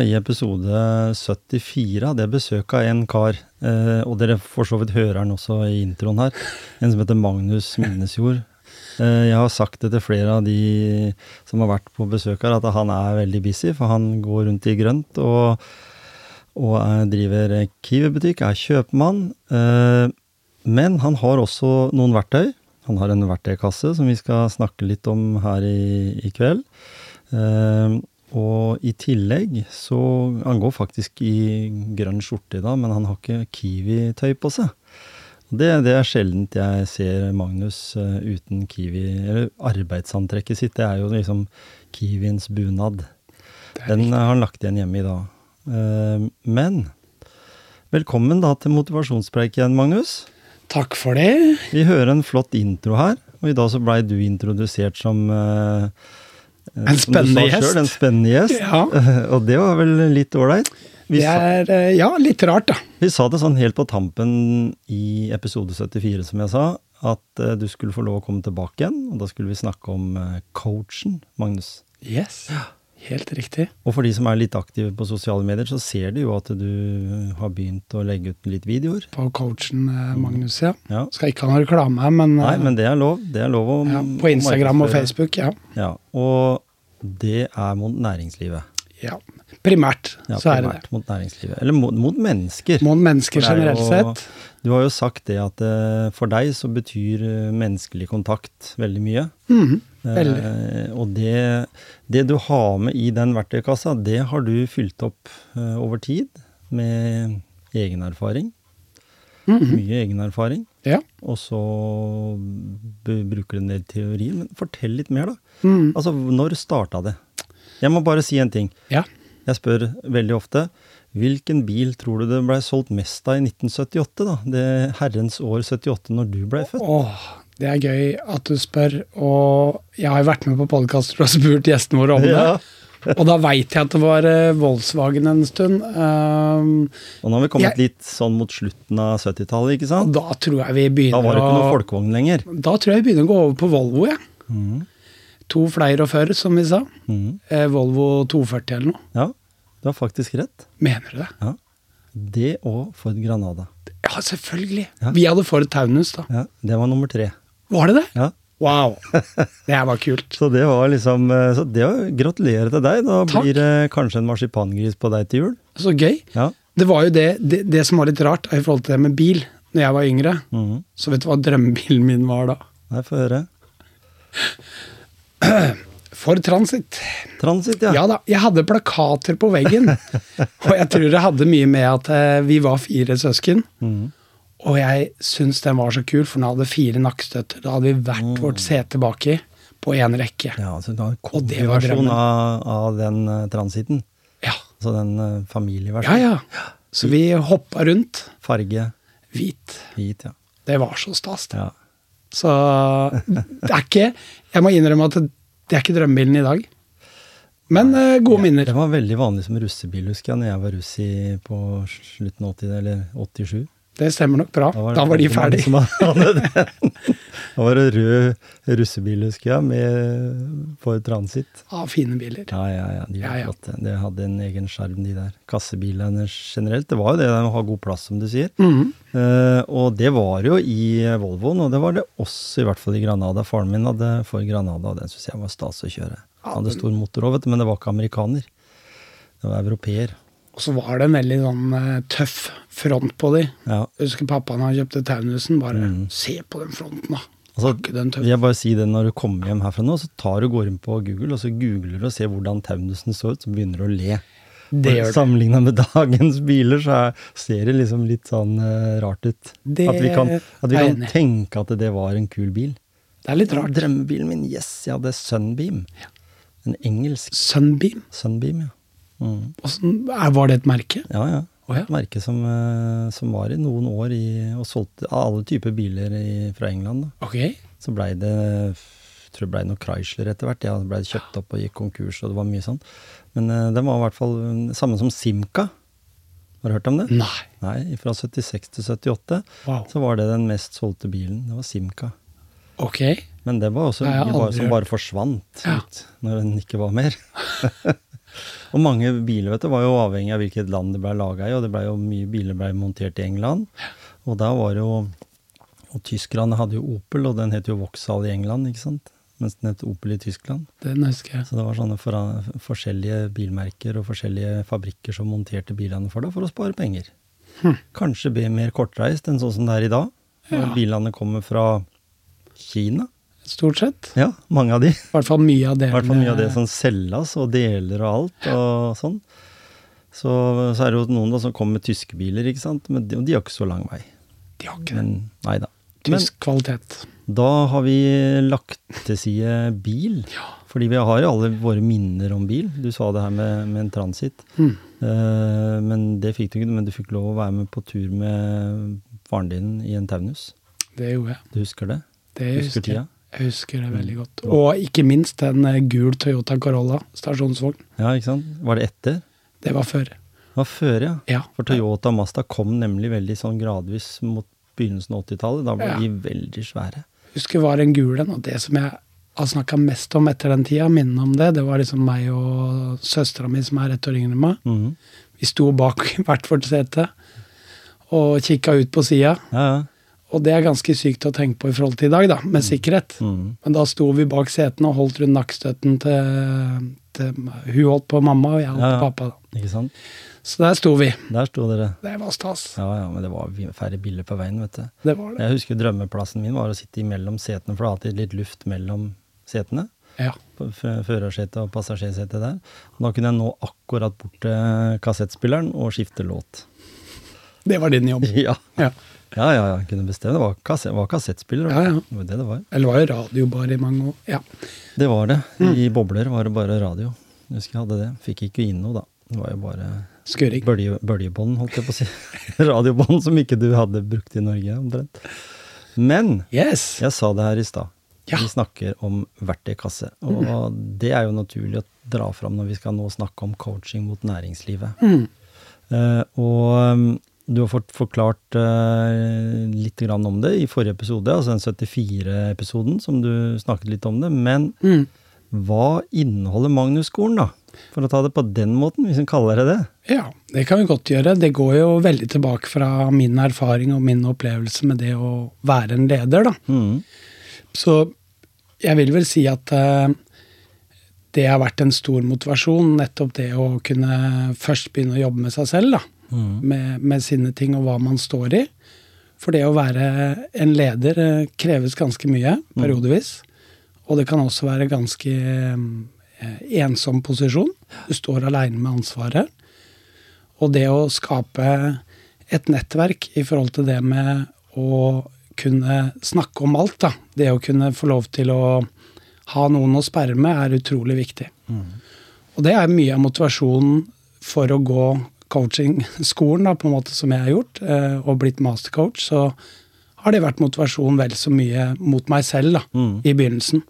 I episode 74 hadde jeg besøket av en kar, eh, og dere for så vidt hører han også i introen her, en som heter Magnus Minnesjord. Eh, jeg har sagt det til flere av de som har vært på besøk her, at han er veldig busy, for han går rundt i grønt og, og er, driver Kiwi-butikk, er kjøpmann. Eh, men han har også noen verktøy. Han har en verktøykasse som vi skal snakke litt om her i, i kveld. Eh, og i tillegg så Han går faktisk i grønn skjorte i dag, men han har ikke Kiwi-tøy på seg. Det, det er sjeldent jeg ser Magnus uh, uten Kiwi Eller arbeidsantrekket sitt, det er jo liksom Kiwiens bunad. Den uh, har han lagt igjen hjemme i dag. Uh, men velkommen da til motivasjonspreik igjen, Magnus. Takk for det. Vi hører en flott intro her, og i dag så blei du introdusert som en spennende gjest. Selv, en spennende gjest. Ja. Og det var vel litt ålreit? Det er ja, litt rart, da. Vi sa det sånn helt på tampen i episode 74, som jeg sa, at uh, du skulle få lov å komme tilbake igjen. Og da skulle vi snakke om uh, coachen, Magnus. Yes, helt riktig. Og for de som er litt aktive på sosiale medier, så ser de jo at du har begynt å legge ut litt videoer. På coachen uh, Magnus, ja. ja. Skal ikke ha noe reklame, men Nei, men det er lov. Det er lov å ja, På Instagram og Facebook, ja. ja. Og det er mot næringslivet. Ja. Primært, ja, så er primært det det. Mot næringslivet. Eller mot, mot mennesker. Mot mennesker generelt sett. Du har jo sagt det at uh, for deg så betyr uh, menneskelig kontakt veldig mye. Mm, veldig. Eh, og det, det, du har med i den verktøykassa, det har du fylt opp over tid med egen erfaring. Mm -hmm. Mye egen erfaring. Ja. Og så bruker du en del teori. Men fortell litt mer, da. Mm. Altså, når starta det? Jeg må bare si en ting. Ja. Jeg spør veldig ofte hvilken bil tror du det blei solgt mest av i 1978, da? Det herrens år 78, når du blei født? Åh, det er gøy at du spør, og jeg har jo vært med på podkaster og spurt gjestene våre om Ja. det. Og da veit jeg at det var uh, Volkswagen en stund. Um, Og nå har vi kommet jeg- litt sånn mot slutten av 70-tallet, ikke sant? da tror jeg vi begynner å Da var det ikke noe folkevogn lenger. Da tror jeg vi begynner å gå over på Volvo, jeg. Mhm. To flere og før, som vi sa. Eh, Volvo 240 eller noe. Ja, du har faktisk rett. Mener du det? Ja. Det og Ford Granada. Ja, selvfølgelig. Ja. Vi hadde Ford Taunus, da. Ja, det var nummer tre. Var det det? Ja. Wow. Det her var kult. Så det var liksom eh, Så det var Gratulerer til deg. Da Takk. blir det kanskje en marsipangris på deg til jul. Så gøy. Ja. Det var jo det, det, det som var litt rart i forhold til det med bil. Når jeg var yngre, Mm. så vet du hva drømmebilen min var da? Nei, få høre. Ford Transit. Transit, ja. Ja da, jeg hadde plakater på veggen. og jeg tror det hadde mye med at eh, vi var fire søsken. Mm. Og jeg syns den var så kul, for den hadde fire nakkestøtter. Da hadde vi hvert vårt sete baki på én rekke. Ja, så det var en Og det var drømmen. av, av den uh, transiten. Ja, Altså den uh, ja. ja. Så vi hoppa rundt. Farge Hvit. hvit, ja. Det var så stas. det. ja. Så det er ikke Jeg må innrømme at det er ikke drømmebilen i dag. Men Nei, gode minner. Det var veldig vanlig som russebil, husker jeg, når jeg var russ i, på slutten av 80, eller 87. Det stemmer nok bra. det Da var de veldig Da var det rød russebil, husker jeg, med for transit. Ja, fine biler. Ja, ja, ja. De var Ja, ja. flotte. Det hadde en egen skjerm, de der. Kassebilene generelt. Det var jo det å ha god plass, som du sier. Mhm. Eh, og det var jo i Volvoen, og det var det også, i hvert fall i Granada. Faren min hadde for Granada, og den syns jeg var stas å kjøre. Han hadde stor motor òg, men det var ikke amerikaner. Det var europeer. Og så var det en veldig sånn eh, tøff front på de. Ja. Jeg husker pappa når han kjøpte Taunusen. Bare Mm. se på den fronten, da. Altså, den jeg bare si det når du kommer hjem herfra nå, så tar du går inn på Google, og så googler du og ser hvordan Taunusen så ut, så begynner du å le. Sammenligna med dagens biler, så er, ser det liksom litt sånn uh, rart ut. Det at vi kan, at vi kan tenke at det var en kul bil. Det er litt rart. Drømmebilen min, yes, jeg hadde Sunbeam. En engelsk Sunbeam. Sunbeam, ja. Mm. Var det et merke? Ja, ja. Oh, ja. Et merke som, eh, som var i noen år i, og solgte alle typer biler i, fra England. Da. Ok. Så blei det jeg tror det blei noe Chrysler etter hvert. Ja, det blei kjøpt opp og gikk konkurs, og det var mye sånn. Men uh, den var i hvert fall eh, samme som Simca. Har du hørt om det? Nei. Nei, fra 76 til 78 Wow. så var det den mest solgte bilen. Det var Simca. Ok. Men det var også mye som bare forsvant Ja. ut når den ikke var mer. og mange biler vet du, var jo avhengig av hvilket land det ble laga i, og det ble jo mye biler ble montert i England. Og da var det jo Og tyskerne hadde jo Opel, og den het jo Vauxhall i England, ikke sant? Mens den het Opel i Tyskland. Den husker jeg. Så det var sånne for, forskjellige bilmerker og forskjellige fabrikker som monterte bilene for deg for å spare penger. Hm. Kanskje bli mer kortreist enn sånn som det er i dag. Ja. bilene kommer fra Kina. Stort sett. Ja, mange av de. I hvert fall mye av det. I hvert fall mye av det som selges, og deler og alt, og sånn. Så, så er det jo noen da som kommer med tyske biler, ikke sant. Men de, og de har ikke så lang vei. De har ikke det. Men nei da. Men Tysk kvalitet. da har vi lagt til side bil. Ja. Fordi vi har jo alle våre minner om bil. Du sa det her med, med en transit. Mm. Uh, men det fikk du ikke. Men du fikk lov å være med på tur med faren din i en Taunus. Det gjorde jeg. Du husker det? Det Husker husker tida? Jeg. Husker det veldig godt. Og ikke minst en eh, gul Toyota Corolla stasjonsvogn. Ja, ikke sant? Var det etter? Det var før. Det var før, ja. Ja. For Toyota og Mazda kom nemlig veldig sånn gradvis mot begynnelsen av 80-tallet. Da ble Ja. de veldig svære. Husker var en gul en, og det som jeg har snakka mest om etter den tida, minnene om det, det var liksom meg og søstera mi som er ett år yngre enn meg. Mhm. Vi sto bak hvert vårt sete og kikka ut på sida. Ja, ja. Og det er ganske sykt å tenke på i forhold til i dag, da, med sikkerhet. Mm. Men da sto vi bak setene og holdt rundt nakkestøtten til, til Hun holdt på mamma, og jeg holdt Ja, på pappa. da. Ikke sant? Så der sto vi. Der sto dere. Det var stas. Ja, ja, men det var færre biler på veien, vet du. Det var det. Jeg husker drømmeplassen min var å sitte imellom setene, for det er alltid litt luft mellom setene. Ja. Førersetet og passasjersetet der. Og da kunne jeg nå akkurat bort til kassettspilleren og skifte låt. Det var din jobb. Ja, Ja. Ja, ja. ja. kunne bestemme. Det var, kass var kassettspiller. Ja, ja. Det var det det var. Eller var jo radio bare i mange år. Ja. Det var det. Mm. I bobler var det bare radio. Jeg husker jeg hadde det. Fikk ikke inn noe, da. Det var jo bare Skurring. bølge, bøljebånd, holdt jeg på å si. Radiobånd som ikke du hadde brukt i Norge, omtrent. Men Yes! jeg sa det her i stad. Ja. Vi snakker om verktøykasse. Og det er jo naturlig å dra fram når vi skal nå snakke om coaching mot næringslivet. Mm. Uh, og um, du har fått forklart uh, litt om det i forrige episode, altså den 74-episoden, som du snakket litt om det. Men Mm. hva inneholder Magnus-skolen, da? For å ta det på den måten, hvis en kaller det det. Ja, det kan vi godt gjøre. Det går jo veldig tilbake fra min erfaring og min opplevelse med det å være en leder, da. Mm. Så jeg vil vel si at uh, det har vært en stor motivasjon, nettopp det å kunne først begynne å jobbe med seg selv, da. Mhm. Med, med sine ting og hva man står i. For det å være en leder eh, kreves ganske mye, periodevis. Og det kan også være ganske eh, ensom posisjon. Du står aleine med ansvaret. Og det å skape et nettverk i forhold til det med å kunne snakke om alt, da. Det å kunne få lov til å ha noen å sperre med, er utrolig viktig. Og det er mye av motivasjonen for å gå coachingskolen, da, på en måte som jeg har gjort, eh, og blitt mastercoach, så har det vært motivasjon vel så mye mot meg selv da, Mm. i begynnelsen.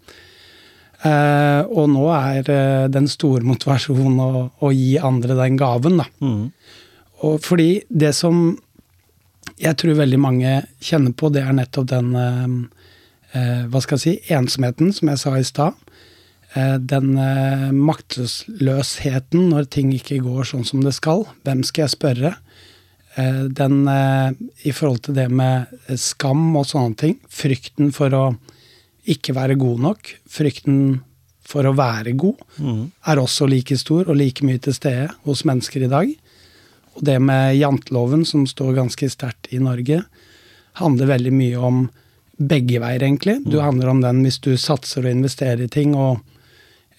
Eh, og nå er eh, den store motivasjonen å, å gi andre den gaven, da. Mm. Og fordi det som jeg tror veldig mange kjenner på, det er nettopp den eh, eh, hva skal jeg si, ensomheten, som jeg sa i stad. Eh, den eh, maktesløsheten når ting ikke går sånn som det skal. Hvem skal jeg spørre? Eh, den i forhold til det med skam og sånne ting. Frykten for å ikke være god nok. Frykten for å være god mm. er også like stor og like mye til stede hos mennesker i dag. Og det med janteloven, som står ganske sterkt i Norge, handler veldig mye om begge veier, egentlig. Du handler om den hvis du satser og investerer i ting, og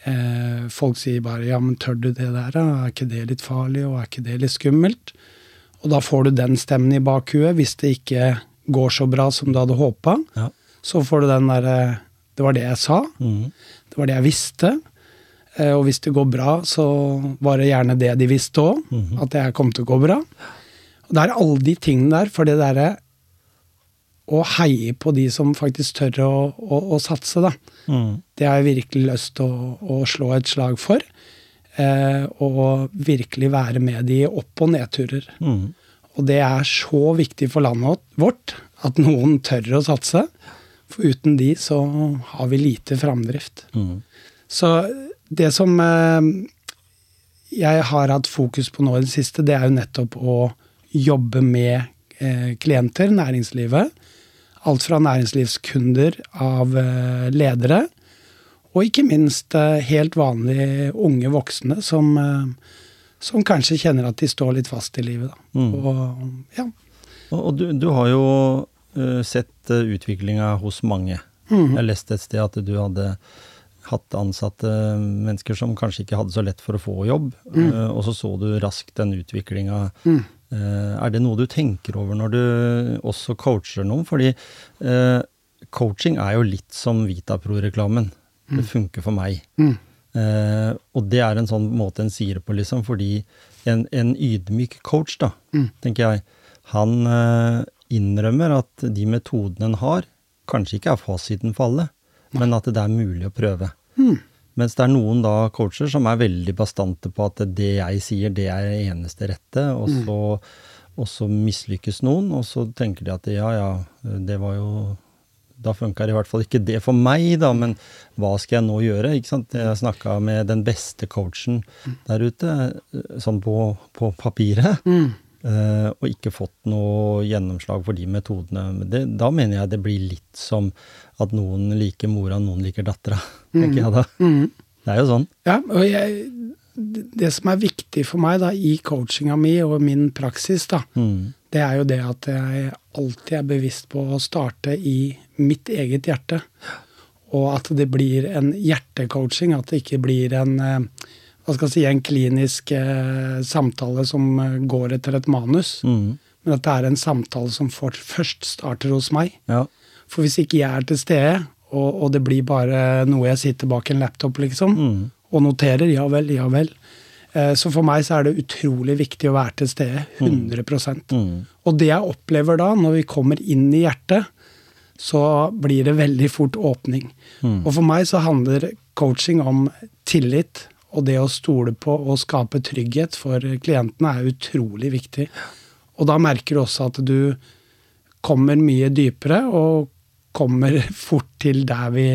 eh, folk sier bare 'ja, men tør du det der, da? Er ikke det litt farlig, og er ikke det litt skummelt?' Og da får du den stemmen i bakhuet hvis det ikke går så bra som du hadde håpa. Ja. Så får du den derre 'det var det jeg sa'. mm. Det var det jeg visste. Eh, og hvis det går bra, så var det gjerne det de visste òg, at det her kom til å gå bra. Og det er alle de tingene der, for det derre å heie på de som faktisk tør å, å, å satse, da. Mm. Det har jeg virkelig lyst til å, å slå et slag for. Eh, og virkelig være med de opp- og nedturer. Mm. Og det er så viktig for landet vårt at noen tør å satse. For uten de så har vi lite framdrift. Mm. Så det som eh, jeg har hatt fokus på nå i det siste, det er jo nettopp å jobbe med klienter, næringslivet. Alt fra næringslivskunder av eh, ledere, og ikke minst eh, helt vanlige unge voksne som, eh, som kanskje kjenner at de står litt fast i livet. Mm. Og ja. Og, du, du har jo eh, sett utviklinga hos mange. Mm. Jeg leste et sted at du hadde hatt ansatte mennesker som kanskje ikke hadde så lett for å få jobb, mm. og så så du raskt den utviklinga. Mm. Eh, er det noe du tenker over når du også coacher noen? Fordi eh, coaching er jo litt som Vitapro-reklamen. Det funker for meg. Mm. Eh, og det er en sånn måte en sier det på, liksom, fordi en, en ydmyk coach, da, Mm. tenker jeg, han eh, innrømmer at de metodene en har, kanskje ikke er fasiten for alle, men at det er mulig å prøve. Mm. Mens det er noen da coacher som er veldig bastante på at det jeg sier, det er det eneste rette, og så, og så mislykkes noen, og så tenker de at ja, ja, det var jo da funka i hvert fall ikke det for meg, da, men hva skal jeg nå gjøre? ikke sant? Jeg snakka med den beste coachen der ute, sånn på, på papiret, Mm. eh, og ikke fått noe gjennomslag for de metodene. Det, da mener jeg det blir litt som at noen liker mora, noen liker dattera, tenker jeg da. Mm. Det er jo sånn. Ja, og jeg, det som er viktig for meg da, i coachinga mi og min praksis, da, Mm. det er jo det at jeg alltid er bevisst på å starte i mitt eget hjerte. Og at det blir en hjertecoaching, at det ikke blir en eh, hva skal jeg si, en klinisk eh, samtale som eh, går etter et manus. Mm. Men at det er en samtale som for, først starter hos meg. Ja. For hvis ikke jeg er til stede, og, og det blir bare noe jeg sitter bak en laptop, liksom, Mm. og noterer, ja vel, ja vel. Eh, Så for meg så er det utrolig viktig å være til stede. 100 Mm. Og det jeg opplever da, når vi kommer inn i hjertet, så blir det veldig fort åpning. Mm. Og for meg så handler coaching om tillit, og det å stole på og skape trygghet for klientene er utrolig viktig. Og da merker du også at du kommer mye dypere, og kommer fort til der vi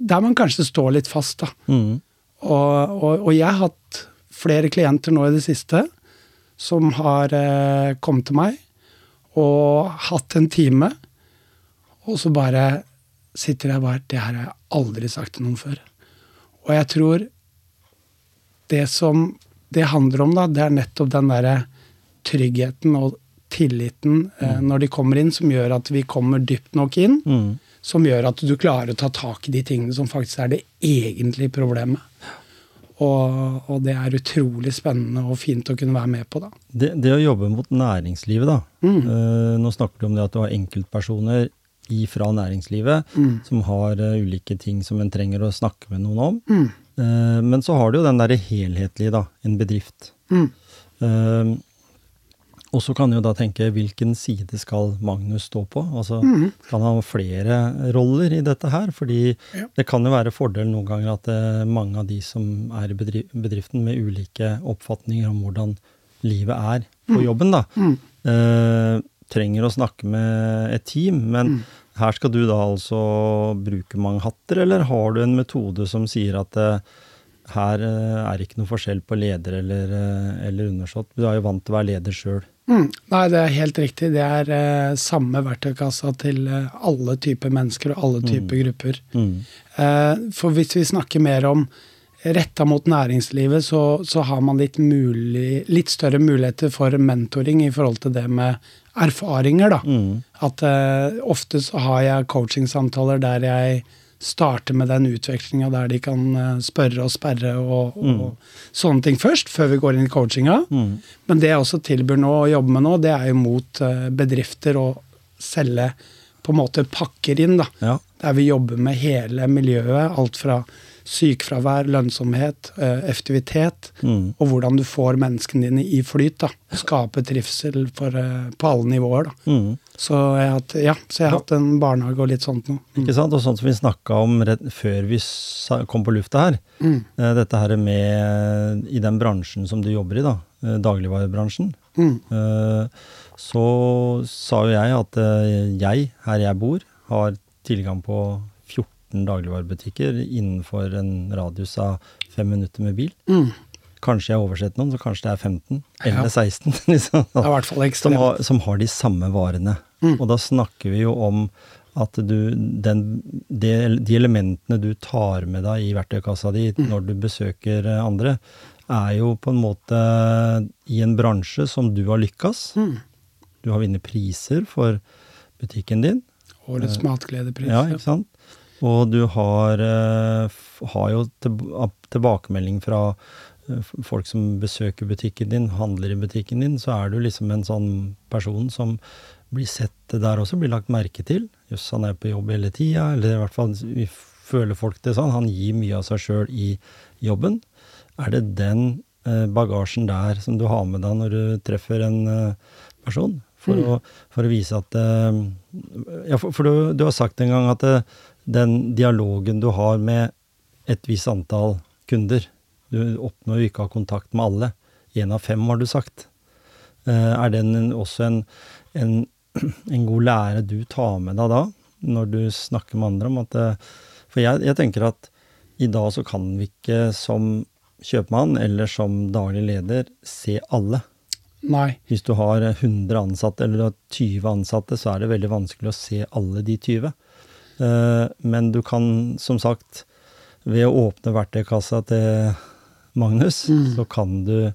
Der man kanskje står litt fast, da. Mm. Og, og, og jeg har hatt flere klienter nå i det siste som har eh, kommet til meg og hatt en time, og så bare sitter jeg bare Det her har jeg aldri sagt til noen før. Og jeg tror det som det handler om, da, det er nettopp den derre tryggheten og tilliten eh, når de kommer inn, som gjør at vi kommer dypt nok inn Mm. som gjør at du klarer å ta tak i de tingene som faktisk er det egentlige problemet. Og, og det er utrolig spennende og fint å kunne være med på, da. Det, det å jobbe mot næringslivet, da. Mm. Eh, nå snakker du om det at du har enkeltpersoner fra næringslivet Mm. som har uh, ulike ting som en trenger å snakke med noen om. Mm. Eh, men så har du jo den derre helhetlige, da. En bedrift. Mm. Og så kan du jo da tenke hvilken side skal Magnus stå på? Altså, Mm. Kan han ha flere roller i dette her? Fordi Ja. det kan jo være fordel noen ganger at eh, mange av de som er i bedri bedriften med ulike oppfatninger om hvordan livet er på jobben, da, Mm. eh, trenger å snakke med et team. Men Mm. her skal du da altså bruke mange hatter, eller har du en metode som sier at eh, her eh, er ikke noe forskjell på leder eller, eh, eller undersått? Du er jo vant til å være leder sjøl. Mm. Nei, det er helt riktig. Det er eh, samme verktøykassa til eh, alle typer mennesker og alle typer grupper. Mm. Eh, for hvis vi snakker mer om retta mot næringslivet, så, så har man litt, mulig, litt større muligheter for mentoring i forhold til det med erfaringer, da. Mm. At eh, ofte så har jeg coachingsamtaler der jeg starter med den utvekslinga der de kan eh, spørre og sperre og, og sånne ting først, før vi går inn i coachinga. Mm. Men det jeg også tilbyr nå å jobbe med nå, det er jo mot eh, bedrifter å selge på en måte pakker inn, da. Ja. Der vi jobber med hele miljøet. Alt fra sykefravær, lønnsomhet, eh, effektivitet, Mm. og hvordan du får menneskene dine i flyt. da. Skape trivsel for, på alle nivåer. da. Så jeg har hatt, ja, så jeg har hatt en barnehage og litt sånt nå. Mm. Ikke sant? Og sånt som vi snakka om rett før vi kom på lufta her. Mm. eh, Dette her med i den bransjen som du jobber i, da. eh, Dagligvarebransjen. Mm. eh, Så sa jo jeg at jeg, her jeg bor, har tilgang på 14 dagligvarebutikker innenfor en radius av fem minutter med bil. Mm. Kanskje jeg har oversett noen, så kanskje det er 15 eller Ja. 16. liksom. Det i hvert fall som, har, som har de samme varene. Mm. Og da snakker vi jo om at du, den, de, de elementene du tar med deg i verktøykassa di Mm. når du besøker eh, andre, er jo på en måte i en bransje som du har lykkes. Mm. Du har vunnet priser for butikken din. Årets matgledepris. Ja, ikke sant? Og du har, eh, har jo tilbakemelding fra eh, folk som besøker butikken din, handler i butikken din, så er du liksom en sånn person som blir sett der også, blir lagt merke til. Jøss, han er på jobb hele tida, eller i hvert fall vi føler folk det sånn. Han gir mye av seg sjøl i jobben. Er det den eh, bagasjen der som du har med deg når du treffer en eh, person? For, Mm. å, for å vise at eh, Ja, for, for du, du har sagt en gang at den dialogen du har med et visst antall kunder Du oppnår jo ikke å ha kontakt med alle. Én av fem, har du sagt. Er den også en, en, en god lære du tar med deg da, når du snakker med andre om at eh, For jeg, jeg tenker at i dag så kan vi ikke som kjøpmann eller som daglig leder se alle. Nei. Hvis du har 100 ansatte eller du har 20 ansatte, så er det veldig vanskelig å se alle de 20. Eh, Men du kan, som sagt, ved å åpne verktøykassa til Magnus, Mm. så kan du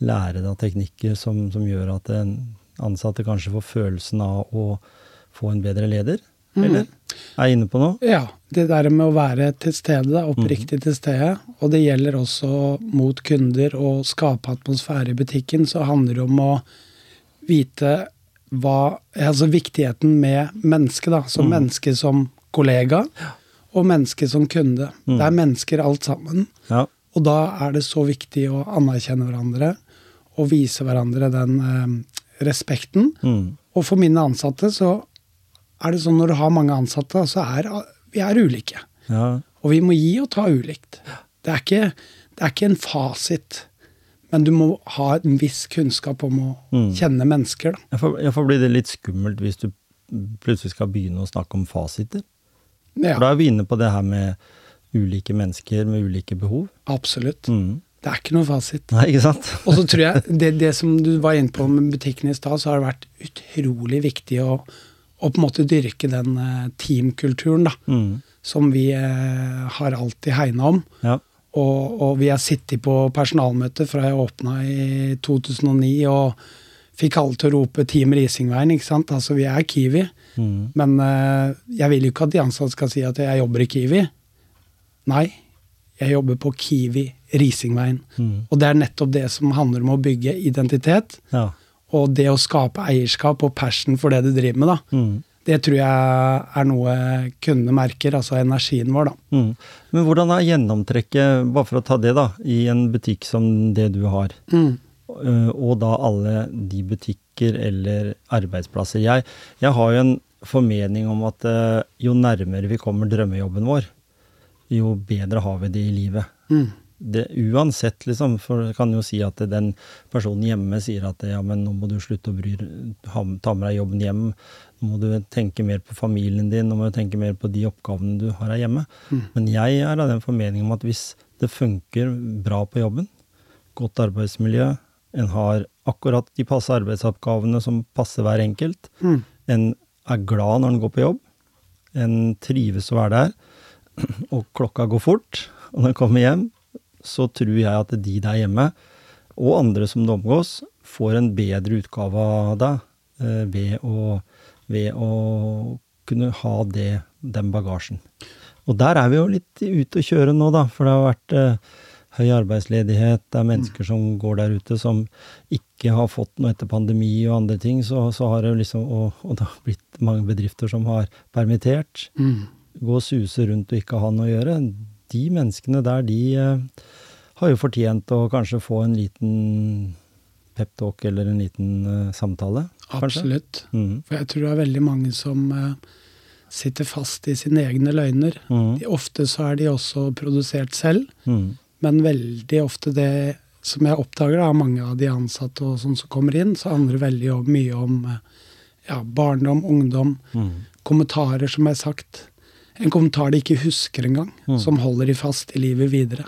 lære deg teknikker som, som gjør at en ansatte kanskje får følelsen av å få en bedre leder. Mm. Eller? Er jeg inne på noe? Ja, det der med å være til stede, oppriktig oppriktig til stede. Og det gjelder også mot kunder og skape atmosfære i butikken. Så handler det om å vite hva Altså viktigheten med mennesket, da. Som Mm. menneske som kollega, og menneske som kunde. Mm. Det er mennesker alt sammen. Ja. Og da er det så viktig å anerkjenne hverandre og vise hverandre den eh, respekten. Mm. Og for mine ansatte så er det sånn når du har mange ansatte, så er vi er ulike. ja. Og vi må gi og ta ulikt. Det er ikke, det er ikke en fasit. Men du må ha en viss kunnskap om å Mm. kjenne mennesker. Da. Jeg får, bli det litt skummelt hvis du plutselig skal begynne å snakke om fasiter. Ja, For da er vi inne på det her med ulike mennesker med ulike behov. absolutt. Mm. Det er ikke noe fasit. Nei, ikke sant? Og så tror jeg, det, det som du var inne på med butikken i stad, så har det vært utrolig viktig å, å på en måte dyrke den eh, teamkulturen, da. Mm. Som vi eh, har alltid hegna om. Ja. Og, og vi har sittet på personalmøte fra jeg åpna i 2009 og fikk alle til å rope Team Risingveien, ikke sant. Altså vi er Kiwi. Mm. Men eh, jeg vil jo ikke at de ansatte skal si at jeg jobber i Kiwi. Nei, jeg jobber på Kiwi Risingveien. Mm. Og det er nettopp det som handler om å bygge identitet, Ja. og det å skape eierskap og passion for det du driver med, da. Mm. Det tror jeg er noe kundene merker, altså energien vår, da. Mm. Men hvordan er gjennomtrekket, bare for å ta det, da, i en butikk som det du har? Mm. øh, og da alle de butikker eller arbeidsplasser. Jeg, jeg har jo en formening om at øh, jo nærmere vi kommer drømmejobben vår, jo bedre har vi det i livet. Mm. Det, uansett, liksom, for jeg kan jo si at den personen hjemme sier at ja, men nå må du slutte å bry ha, ta med deg jobben hjem. Nå må du tenke mer på familien din, nå må du tenke mer på de oppgavene du har her hjemme. Mm. Men jeg er av den formening om at hvis det funker bra på jobben, godt arbeidsmiljø, en har akkurat de passe arbeidsoppgavene som passer hver enkelt, Mm. en er glad når en går på jobb, en trives å være der, og klokka går fort, og når en kommer hjem, så tror jeg at de der hjemme, og andre som det omgås, får en bedre utgave av deg eh, ved, å, ved å kunne ha det, den bagasjen. Og der er vi jo litt ute å kjøre nå, da, for det har vært, eh, høy arbeidsledighet, det er mennesker som går der ute som ikke har fått noe etter pandemi og andre ting, så, så har det liksom og, og, det har blitt mange bedrifter som har permittert. Mm. Gå og suse rundt og ikke ha noe å gjøre. De menneskene der, de eh, har jo fortjent å kanskje få en liten peptalk eller en liten eh, samtale. Kanskje? Absolutt. Mm. For jeg tror det er veldig mange som eh, sitter fast i sine egne løgner. Mm. De, ofte så er de også produsert selv, Mm. men veldig ofte det som jeg oppdager av mange av de ansatte og sånn som kommer inn, så handler det veldig mye om ja, barndom, ungdom, Mm. kommentarer som er sagt. En kommentar de ikke husker engang, Mm. som holder de fast i livet videre.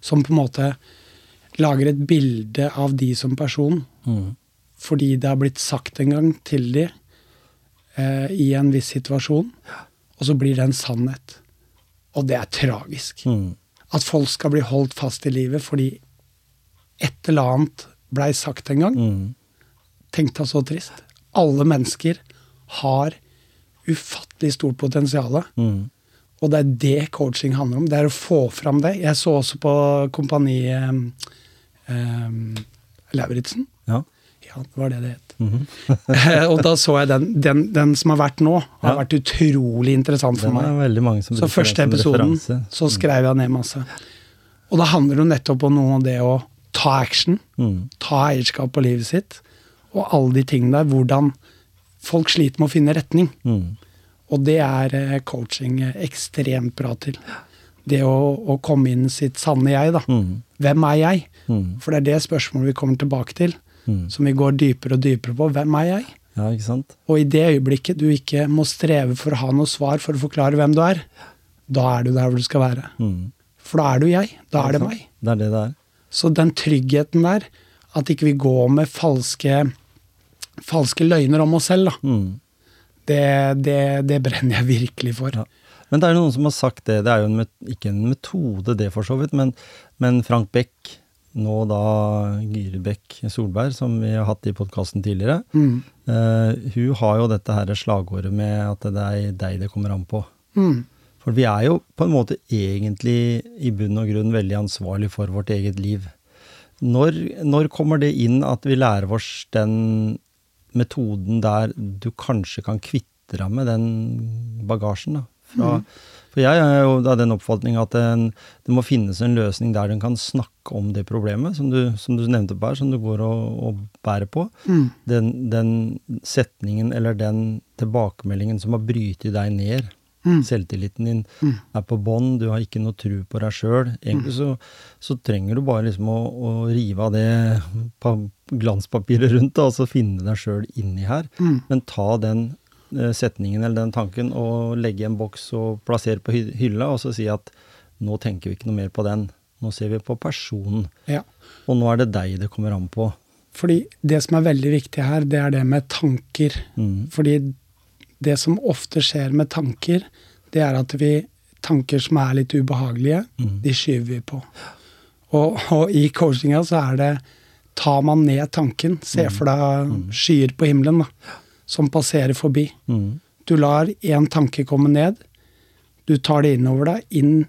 Som på en måte lager et bilde av de som person, Mm. fordi det har blitt sagt en gang til de eh, i en viss situasjon, og så blir det en sannhet. Og det er tragisk. Mm. At folk skal bli holdt fast i livet fordi et eller annet blei sagt en gang. Mm. Tenk deg så trist. Alle mennesker har ufattelig stort potensial. Mm. Og det er det coaching handler om. Det er å få fram det. Jeg så også på Kompani eh, eh, Lauritzen. Ja. Ja, det var det det het. Mhm. og da så jeg den, den, den som har vært nå, har Ja. vært utrolig interessant for meg. mange som Så første episoden, så skrev jeg ned masse. Og da handler det nettopp om noe av det å ta action, Mm. ta eierskap på livet sitt, og alle de tingene der. Hvordan folk sliter med å finne retning. Mm. Og det er eh, coaching ekstremt bra til. Det å, å komme inn sitt sanne jeg, da. Mm. Hvem er jeg? Mm. For det er det spørsmålet vi kommer tilbake til, Mm. som vi går dypere og dypere på. Hvem er jeg? Ja, ikke sant? Og i det øyeblikket du ikke må streve for å ha noe svar for å forklare hvem du er, da er du der hvor du skal være. Mm. For da er du jeg. Da er det meg. Det er det det er. Så den tryggheten der, at ikke vi går med falske, falske løgner om oss selv, da, Mm. det, det, det brenner jeg virkelig for. Ja. Men det er jo noen som har sagt det. Det er jo en, ikke en metode, det for så vidt, men, men Frank Beck, nå da Gyri Beck Solberg, som vi har hatt i podkasten tidligere, Mm. uh, hun har jo dette her slagordet med at det er deg det kommer an på. Mm. For vi er jo på en måte egentlig i bunn og grunn veldig ansvarlig for vårt eget liv. Når, når kommer det inn at vi lærer oss den metoden der du kanskje kan kvitte deg med den bagasjen? da? Fra, For jeg er jo av den oppfatning at den, det må finnes en løsning der den kan snakke om det problemet, som du, som du nevnte på her, som du går og, og bærer på. Mm. Den, den setningen eller den tilbakemeldingen som har brytet deg ned. Mm. Selvtilliten din Mm. er på bånn, du har ikke noe tru på deg sjøl. Egentlig så, så trenger du bare liksom å, å rive av det pa glanspapiret rundt da, og så finne deg sjøl inni her. Mm. Men ta den eh, setningen eller den tanken og legge en boks og plassere på hy hylla, og så si at nå tenker vi ikke noe mer på den. Nå ser vi på personen. Ja. Og nå er det deg det kommer an på. Fordi det som er veldig viktig her, det er det med tanker. Mm. Fordi det som ofte skjer med tanker, det er at vi Tanker som er litt ubehagelige, Mm. de skyver vi på. Og, og i coachinga så er det Tar man ned tanken, se for deg skyer på himmelen da, som passerer forbi. Mm. Du lar én tanke komme ned. Du tar det innover deg, inn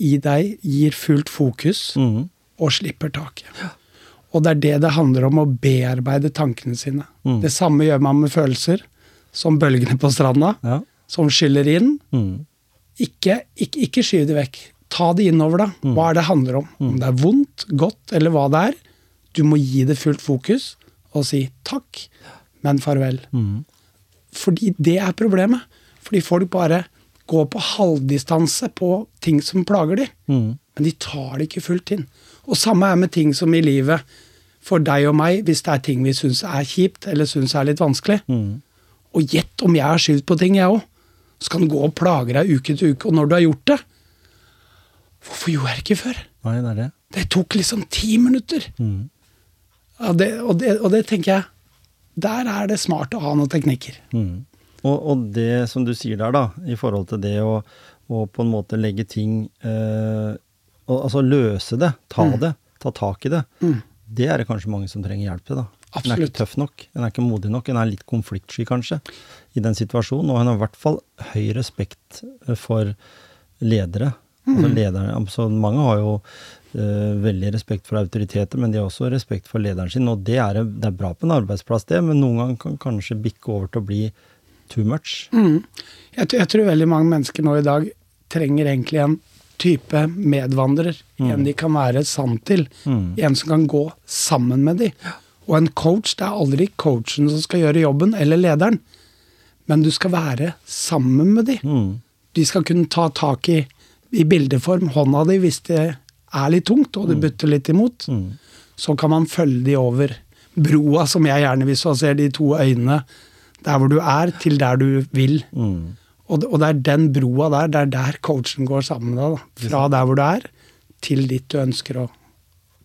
i deg, gir fullt fokus Mm. og slipper taket. Og det er det det handler om, å bearbeide tankene sine. Mm. Det samme gjør man med følelser, som bølgene på stranda, Ja. som skyller inn. Mm. Ikke, ikke, ikke skyv det vekk. Ta det innover, da. Mm. Hva er det handler om? Om det er vondt, godt eller hva det er. Du må gi det fullt fokus og si takk, men farvel. Mm. Fordi det er problemet. Fordi folk bare går på halvdistanse på ting som plager dem. Mm. Men de tar det ikke fullt inn. Og samme er med ting som i livet. For deg og meg, hvis det er ting vi syns er kjipt eller syns er litt vanskelig. Mm. Og gjett om jeg har skyldt på ting, jeg òg. Så kan du gå og plage deg uke til uke. Og når du har gjort det Hvorfor gjorde jeg det ikke før? Nei, det er det. Det tok liksom ti minutter. Mm. Ja, det, og, det, og det tenker jeg Der er det smart å ha noen teknikker. Mm. Og, og det som du sier der, da, i forhold til det å, å på en måte legge ting eh, Altså løse det, ta det, ta tak i det. Mm. Det er det kanskje mange som trenger hjelp til. da. En er ikke tøff nok, hun er ikke modig nok, hun er litt konfliktsky kanskje i den situasjonen. Og hun har i hvert fall høy respekt eh, for ledere. Altså lederne, altså mange har jo uh, veldig respekt for autoriteter, men de har også respekt for lederen sin. Og det er, det er bra på en arbeidsplass, det, men noen ganger kan kanskje bikke over til å bli too much. Mm. Jeg, jeg tror veldig mange mennesker nå i dag trenger egentlig en type medvandrer. En de kan være sann til. Mm. En som kan gå sammen med de. Og en coach, det er aldri coachen som skal gjøre jobben, eller lederen. Men du skal være sammen med de. Mm. De skal kunne ta tak i, i bildeform hånda di hvis det er litt tungt, og det butter litt imot. Mm. Så kan man følge de over broa, som jeg gjerne visualiserer, de to øynene. Der hvor du er, til der du vil. Mm. Og, og det er den broa der, det er der coachen går sammen med deg. Fra der hvor du er, til dit du ønsker å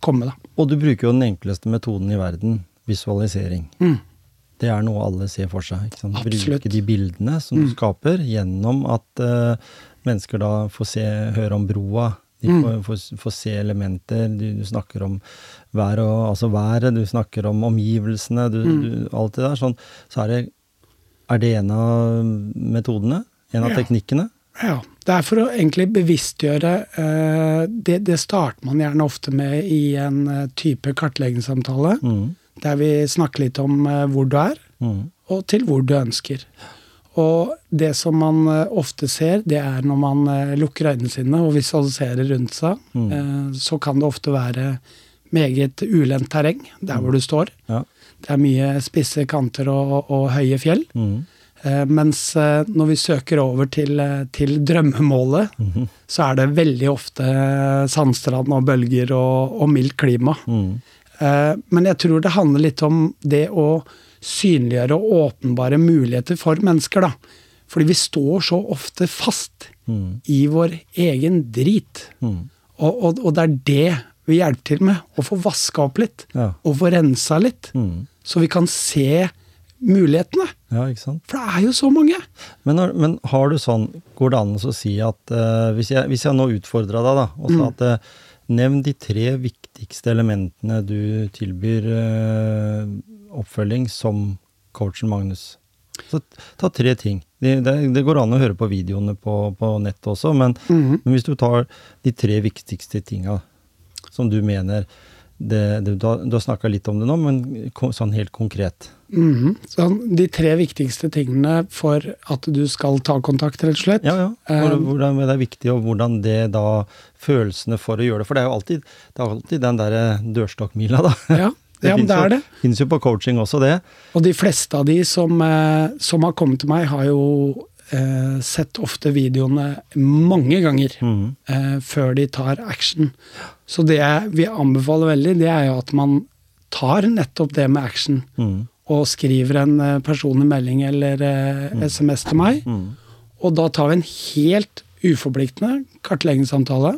komme. Da. Og du bruker jo den enkleste metoden i verden, visualisering. Mm. Det er noe alle ser for seg. Ikke sant? Absolutt. Bruke de bildene som du skaper, gjennom at uh, mennesker da får se, høre om broa. De får, får, får se elementer. Du, du snakker om vær og, altså været, du snakker om omgivelsene, du, du, alt det der. Sånn, så er det, er det en av metodene? En av Ja. teknikkene? Ja, Det er for å egentlig bevisstgjøre eh, det, det starter man gjerne ofte med i en eh, type kartleggingssamtale. Mm. Der vi snakker litt om eh, hvor du er, Mm. og til hvor du ønsker. Og det som man ofte ser, det er når man lukker øynene sine og visualiserer rundt seg, Mm. så kan det ofte være meget ulendt terreng der hvor du står. Ja. Det er mye spisse kanter og, og høye fjell. Mm. Eh, mens eh, når vi søker over til, eh, til drømmemålet, Mhm. så er det veldig ofte sandstrand og bølger og, og mildt klima. Mm. Men jeg tror det handler litt om det å synliggjøre og åpenbare muligheter for mennesker, da. Fordi vi står så ofte fast Mm. i vår egen drit. Mm. Og, og, og det er det vi hjelper til med. Å få vaska opp litt. Ja. Og få rensa litt. Mm. Så vi kan se mulighetene. ja, ikke sant? For det er jo så mange. Men, når, men har du sånn, går det an å si at uh, hvis, jeg, hvis jeg nå utfordra deg, da, og sa at uh, nevn de tre viktigste elementene du tilbyr uh, oppfølging som coachen Magnus. Så ta tre ting. Det, det, det går an å høre på videoene på, på nettet også, men, Mhm. men hvis du tar de tre viktigste tinga som du mener det, Du du har snakka litt om det nå, men sånn helt konkret. Mhm. Så de tre viktigste tingene for at du skal ta kontakt, rett og slett. Ja, ja. Hvordan det er viktig, og hvordan det da Følelsene for å gjøre det. For det er jo alltid, det er alltid den derre dørstokkmila, da. Ja, ja men det er det. Fins jo på coaching også, det. Og de fleste av de som, eh, som har kommet til meg, har jo eh, sett ofte videoene mange ganger mm. eh, før de tar action. Så det jeg vil anbefale veldig, det er jo at man tar nettopp det med action. Mhm. Og skriver en eh, personlig melding eller eh, SMS til meg. Mhm. Og da tar vi en helt uforpliktende kartleggingssamtale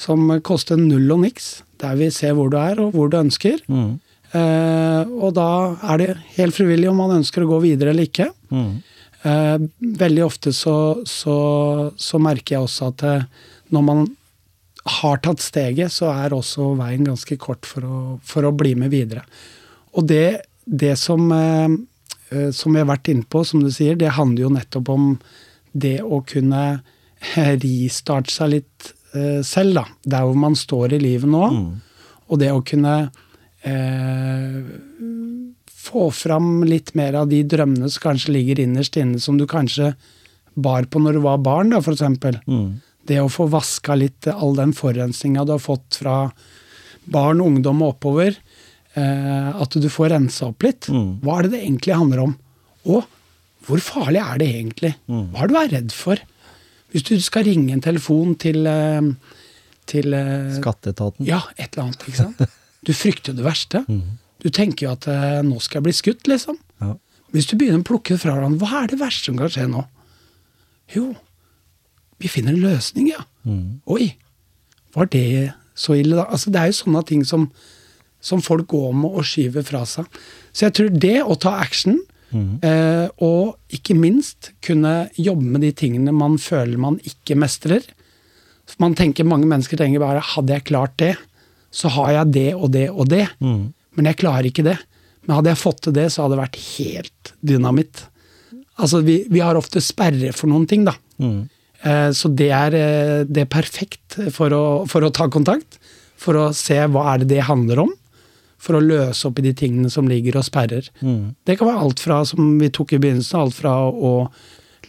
som koster null og niks. Der vi ser hvor du er og hvor du ønsker. Mm. Eh, og da er det helt frivillig om man ønsker å gå videre eller ikke. Mhm. Eh, veldig ofte så, så, så merker jeg også at eh, når man har tatt steget, så er også veien ganske kort for å, for å bli med videre. Og det, det som, eh, eh, som vi har vært inne på, som du sier, det handler jo nettopp om det å kunne eh, ristarte seg litt selv, da. Der hvor man står i livet nå. Mm. Og det å kunne eh, få fram litt mer av de drømmene som kanskje ligger innerst inne, som du kanskje bar på når du var barn, da, eksempel. Mhm. Det å få vaska litt all den forurensninga du har fått fra barn, ungdom og oppover. Eh, at du får rensa opp litt. Mm. Hva er det det egentlig handler om? Og hvor farlig er det egentlig? Mm. Hva er det du er redd for? Hvis du skal ringe en telefon til, eh, til eh, Skatteetaten. ja, et eller annet, ikke sant? Du frykter det verste. Mm. Du tenker jo at nå skal jeg bli skutt, liksom. Ja. Hvis du begynner å plukke fra hverandre, hva er det verste som kan skje nå? Jo, vi finner en løsning, ja. Mhm. Oi, var det så ille, da? Altså, det er jo sånne ting som, som folk går med og skyver fra seg. Så jeg tror det å ta action, Mm. eh, og ikke minst kunne jobbe med de tingene man føler man ikke mestrer. Man tenker, Mange mennesker tenker bare hadde jeg klart det, så har jeg det og det og det. Mm. Men jeg klarer ikke det. Men hadde jeg fått til det, så hadde det vært helt dynamitt. Altså, vi, vi har ofte sperre for noen ting, da. Mm. Så det er, eh, det er perfekt for å, for å ta kontakt. for å se hva er det det handler om. For å løse opp i de tingene som ligger og sperrer. Mm. Det kan være alt fra, som vi tok i begynnelsen, alt fra å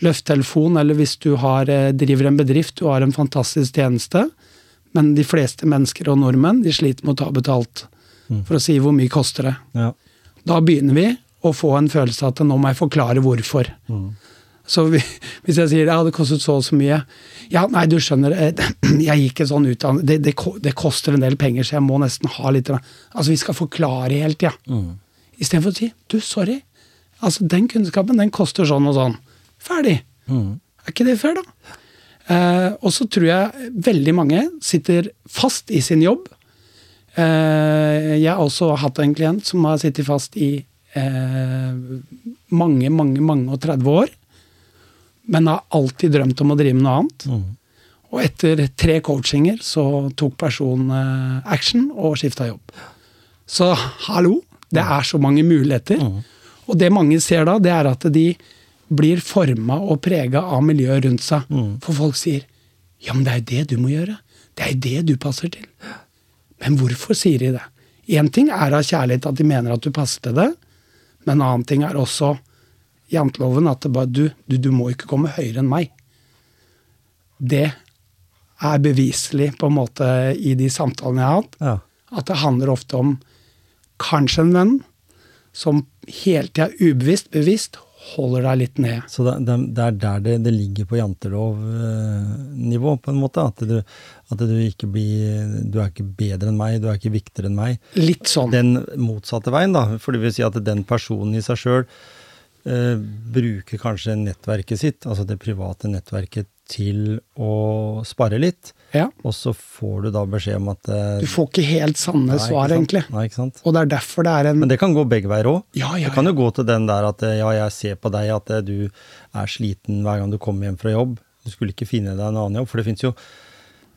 løfte telefon, eller hvis du har, eh, driver en bedrift, du har en fantastisk tjeneste, men de fleste mennesker og nordmenn de sliter med å ta betalt. For å si hvor mye koster det. Ja. Da begynner vi å få en følelse av at nå må jeg forklare hvorfor. Så vi, hvis jeg sier ja, det kostet så og så mye Ja, nei, du skjønner, eh, jeg gikk en sånn utdannelse det, det, det koster en del penger, så jeg må nesten ha litt Altså, vi skal forklare hele tida. Mm. Istedenfor å si du, sorry. Altså, den kunnskapen, den koster sånn og sånn. Ferdig. Mm. Er ikke det fair, da? Eh, og så tror jeg veldig mange sitter fast i sin jobb. Eh, jeg har også hatt en klient som har sittet fast i eh, mange, mange, mange og 30 år. Men har alltid drømt om å drive med noe annet. Mm. Og etter tre coachinger så tok personen eh, action og skifta jobb. Så hallo, det er så mange muligheter. Og det mange ser da, det er at de blir forma og prega av miljøet rundt seg. For folk sier ja, men det er jo det du må gjøre. Det er jo det du passer til. Men hvorfor sier de det? Én ting er av kjærlighet at de mener at du passer til det, men en annen ting er også janteloven at det bare, du, du, du må ikke komme høyere enn meg. Det er beviselig på en måte i de samtalene jeg har hatt, Ja. at det handler ofte om kanskje en venn som hele tida ubevisst, bevisst holder deg litt ned. Så det, det, det er der det, det ligger på jantelovnivå, på en måte. At du, at du ikke blir Du er ikke bedre enn meg, du er ikke viktigere enn meg. Litt sånn. Den motsatte veien, da. For det vil si at den personen i seg sjøl eh, bruker kanskje nettverket sitt, altså det private nettverket, til å spare litt. Ja. Og så får du da beskjed om at eh, Du får ikke helt sanne nei, svar, egentlig. Nei, ikke sant? Og det er derfor det er en Men det kan gå begge veier òg. Ja, ja, Det kan jo gå til den der at eh, ja, jeg ser på deg at eh, du er sliten hver gang du kommer hjem fra jobb. Du skulle ikke finne deg en annen jobb. For det fins jo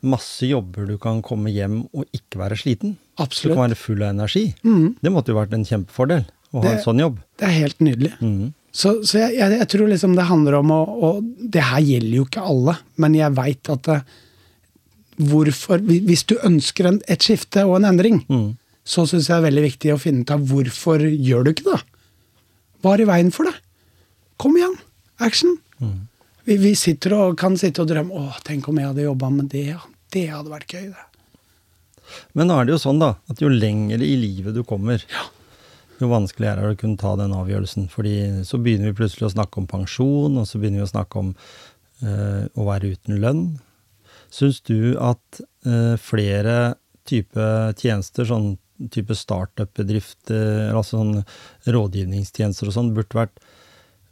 masse jobber du kan komme hjem og ikke være sliten. Du kan være full av energi. Det måtte jo vært en kjempefordel å ha Det- en sånn jobb. Det er helt nydelig. Mm. Så, så jeg, jeg, jeg tror liksom det handler om å Og det her gjelder jo ikke alle, men jeg veit at det, hvorfor Hvis du ønsker en, et skifte og en endring, Mm. så syns jeg det er veldig viktig å finne ut av hvorfor gjør du ikke det? Hva er i veien for det? Kom igjen! Action! Vi, vi sitter og kan sitte og drømme Å, tenk om jeg hadde jobba med det, ja. Det hadde vært gøy, det. Men nå er det jo sånn da, at jo lenger i livet du kommer, jo vanskeligere er det å kunne ta den avgjørelsen. Fordi så begynner vi plutselig å snakke om pensjon, og så begynner vi å snakke om eh, å være uten lønn. Syns du at eh, flere type tjenester, sånn type startup-bedrifter, altså sånn rådgivningstjenester og sånn, burde vært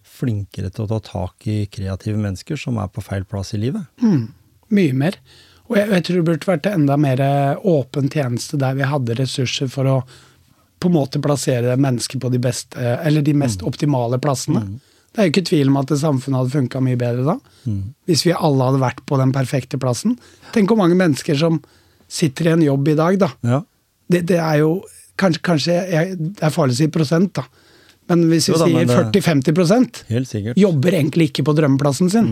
flinkere til å ta tak i kreative mennesker som er på feil plass i livet? Mye mer. Og jeg, jeg tror det burde vært enda mer åpen tjeneste der vi hadde ressurser for å på en måte plassere mennesker på de beste, eller de mest optimale plassene. Det er jo ikke tvil om at samfunnet hadde funka mye bedre da. Hvis vi alle hadde vært på den perfekte plassen. Tenk hvor mange mennesker som sitter i en jobb i dag, da. Ja. Det, det er jo Kanskje, kanskje jeg, Det er farlig å si prosent, da. Men hvis vi da, sier 40-50 Helt jobber egentlig ikke på drømmeplassen sin.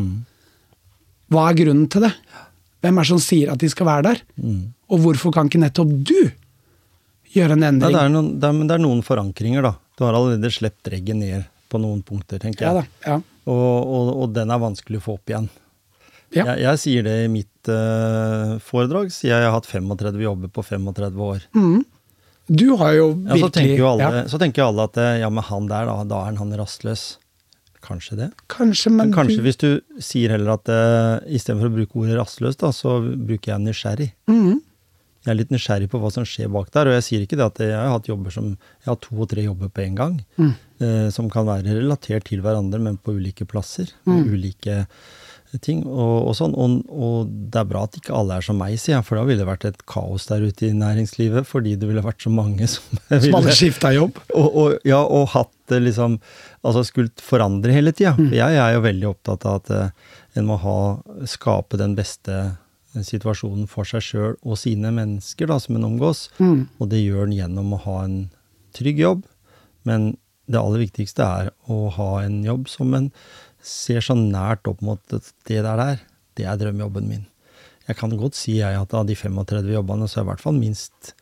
Hva er grunnen til det? Hvem er det som sier at de skal være der? Og hvorfor kan ikke nettopp du gjøre en endring. endring? det, er noen, det, er, men det er noen forankringer, da. Du har allerede sluppet regget ned på noen punkter, tenker ja jeg. da, ja. Og, og, og den er vanskelig å få opp igjen. Ja. Jeg, jeg sier det i mitt uh, foredrag, sier jeg jeg har hatt 35 jobber på 35 år. Du har jo Ja, så, virkelig tenker jo alle, ja, så tenker jo alle at eh, ja, men han der, da, da er han rastløs. Kanskje det. Kanskje, men, Men kanskje du, hvis du sier heller at uh, istedenfor å bruke ordet rastløs, da, så bruker jeg nysgjerrig. Mhm. Jeg er litt nysgjerrig på hva som skjer bak der, og jeg sier ikke det at jeg har hatt jobber som Jeg har to og tre jobber på en gang, Mm. eh, som kan være relatert til hverandre, men på ulike plasser. Mm. Ulike ting og, og sånn. Og, og det er bra at ikke alle er som meg, sier jeg, for da ville det vært et kaos der ute i næringslivet, fordi det ville vært så mange som ville som hadde skifta jobb. og, og, ja, og hatt det liksom Altså skulle forandre hele tida. Mm. jeg er jo veldig opptatt av at eh, en må ha, skape den beste eh, situasjonen for seg sjøl og sine mennesker da, som en omgås. Mm. Og det gjør en gjennom å ha en trygg jobb. Men det aller viktigste er å ha en jobb som en ser så nært opp mot at det der der, det er drømmejobben min. Jeg kan godt si jeg at av de 35 jobbene, så er i hvert fall minst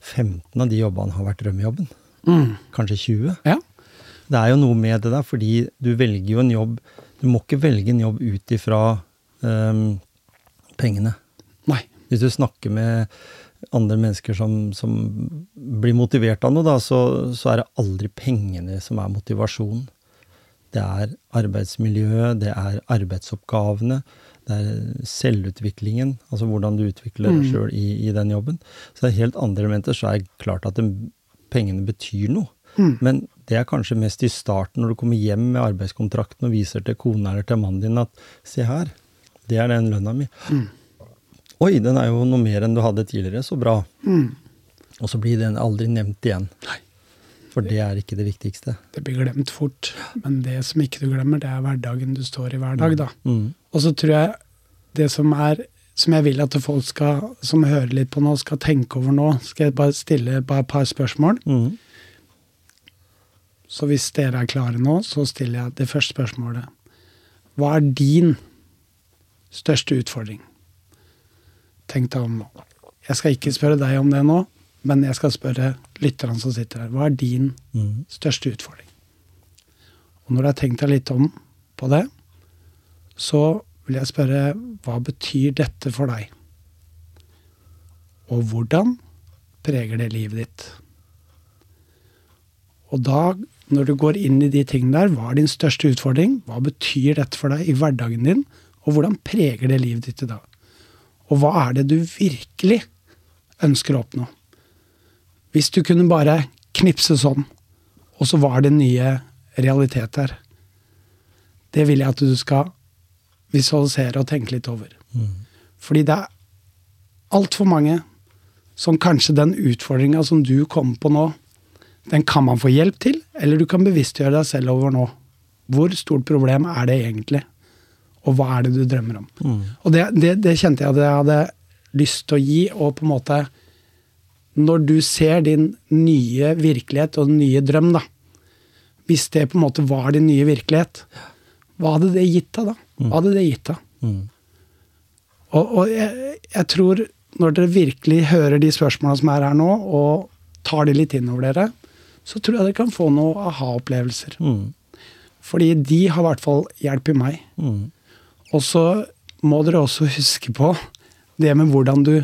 15 av de jobbene har vært drømmejobben. Mm. Kanskje 20. Ja. Det er jo noe med det der, fordi du velger jo en jobb Du må ikke velge en jobb ut ifra ehm, pengene. Nei. Hvis du snakker med andre mennesker som, som blir motivert av noe, da, så, så er det aldri pengene som er motivasjonen. Det er arbeidsmiljøet, det er arbeidsoppgavene, det er selvutviklingen, altså hvordan du utvikler deg Mm. sjøl i, i den jobben. Så det er helt andre elementer, så er det klart at det, pengene betyr noe. Mm. Men det er kanskje mest i starten, når du kommer hjem med arbeidskontrakten og viser til kona eller til mannen din at se her, det er den lønna mi. Mm. Oi, den er jo noe mer enn du hadde tidligere, så bra. Mm. Og så blir den aldri nevnt igjen. Nei. For det er ikke det viktigste. Det blir glemt fort. Men det som ikke du glemmer, det er hverdagen du står i hver dag, da. Mm. Og så tror jeg det som er som jeg vil at folk skal, som hører litt på nå, skal tenke over nå, skal jeg bare stille bare et par spørsmål. Mm. Så hvis dere er klare nå, så stiller jeg det første spørsmålet. Hva er din største utfordring? Tenk deg om nå. Jeg skal ikke spørre deg om det nå, men jeg skal spørre lytterne som sitter her. Hva er din Mm. største utfordring? Og når du har tenkt deg litt om på det, så vil jeg spørre hva betyr dette for deg? Og hvordan preger det livet ditt? Og da, når du går inn i de tingene der, hva er din største utfordring? Hva betyr dette for deg i hverdagen din? Og hvordan preger det livet ditt i dag? Og hva er det du virkelig ønsker å oppnå? Hvis du kunne bare knipse sånn, og så var det nye realitet der. Det vil jeg at du skal visualisere og tenke litt over. Mm. Fordi det er altfor mange som kanskje den utfordringa som du kommer på nå, den kan man få hjelp til, eller du kan bevisstgjøre deg selv over nå. Hvor stort problem er det egentlig? Og hva er det du drømmer om? Mm. Og det, det, det kjente jeg at jeg hadde lyst til å gi, og på en måte Når du ser din nye virkelighet og den nye drøm, da Hvis det på en måte var din nye virkelighet, hva hadde det gitt deg da? Hva hadde det gitt deg? Mm. Og, og jeg, jeg tror, når dere virkelig hører de spørsmåla som er her nå, og tar de litt inn over dere, så tror jeg dere kan få noen aha-opplevelser. Mm. Fordi de har i hvert fall hjulpet meg. Mm. Og så må dere også huske på det med hvordan du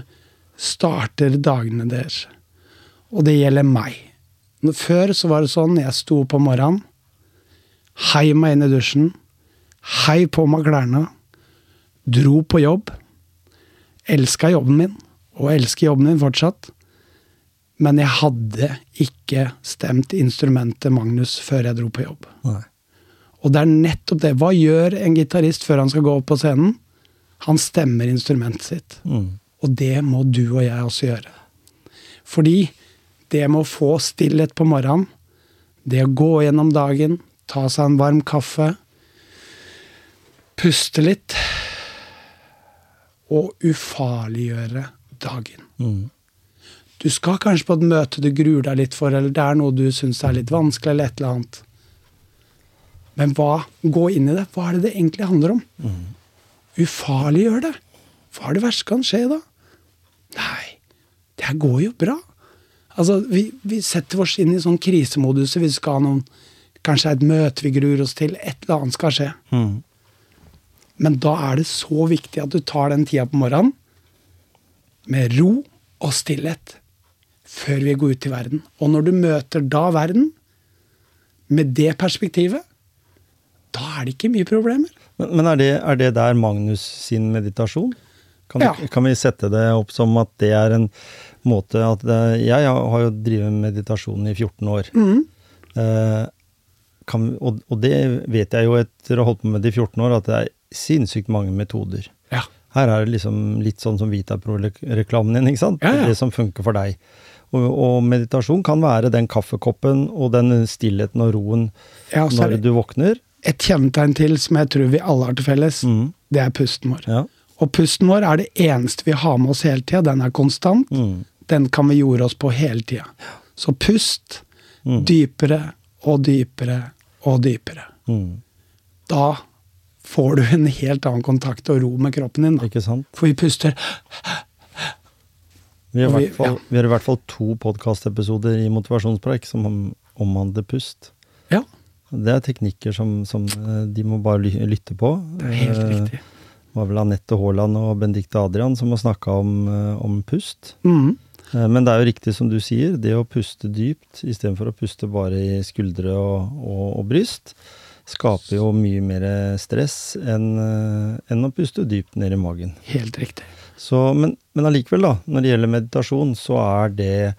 starter dagene deres. Og det gjelder meg. Før så var det sånn, jeg sto opp om morgenen, heiv meg inn i dusjen, heiv på meg klærne, dro på jobb, elska jobben min, og elsker jobben min fortsatt. Men jeg hadde ikke stemt instrumentet Magnus før jeg dro på jobb. Nei. Og det er nettopp det. Hva gjør en gitarist før han skal gå opp på scenen? Han stemmer instrumentet sitt. Mm. Og det må du og jeg også gjøre. Fordi det med å få stillhet på morgenen, det å gå gjennom dagen, ta seg en varm kaffe, puste litt og ufarliggjøre dagen. Mm. Du skal kanskje på et møte du gruer deg litt for, eller det er noe du syns er litt vanskelig, eller et eller annet. Men hva, gå inn i det. Hva er det det egentlig handler om? Ufarliggjør det. Hva er det verste kan skje da? Nei, det her går jo bra. Altså, vi, vi setter oss inn i sånn krisemodus vi skal ha noen Kanskje et møte vi gruer oss til. Et eller annet skal skje. Mm. Men da er det så viktig at du tar den tida på morgenen med ro og stillhet før vi går ut i verden. Og når du møter da verden med det perspektivet, da er det ikke mye problemer. Men, men er, det, er det der Magnus sin meditasjon? Kan, Ja. vi, kan vi sette det opp som at det er en måte at det, Jeg har jo drevet meditasjon i 14 år. Eh, kan, og, og det vet jeg jo etter å ha holdt på med det i 14 år, at det er sinnssykt mange metoder. Ja. Her er det liksom litt sånn som Vitapro-reklamen din, ikke sant? Ja. Det som funker for deg. Og, og meditasjon kan være den kaffekoppen og den stillheten og roen Ja, når du våkner. Et kjennetegn til som jeg tror vi alle har til felles. Mm. Det er pusten vår. Ja. Og pusten vår er det eneste vi har med oss hele tida. Den er konstant. Mm. Den kan vi jorde oss på hele tida. Så pust Mm. dypere og dypere og dypere. Mm. Da får du en helt annen kontakt og ro med kroppen din. Da. Ikke sant? For vi puster Vi har, vi- fall, ja. vi har i hvert fall to podkastepisoder i Motivasjonspreik som om- omhandler pust. Ja, Det er teknikker som, som eh, de må bare lytte på. det er helt Eh, riktig. Det var vel Anette Haaland og Benedicte Adrian som har snakka om, eh, om pust. Eh, Men det er jo riktig som du sier, det å puste dypt istedenfor å puste bare i skuldre og, og, og bryst, skaper jo mye mer stress enn enn å puste dypt ned i magen. Helt riktig. Så, men, men allikevel, da, når det gjelder meditasjon, så er det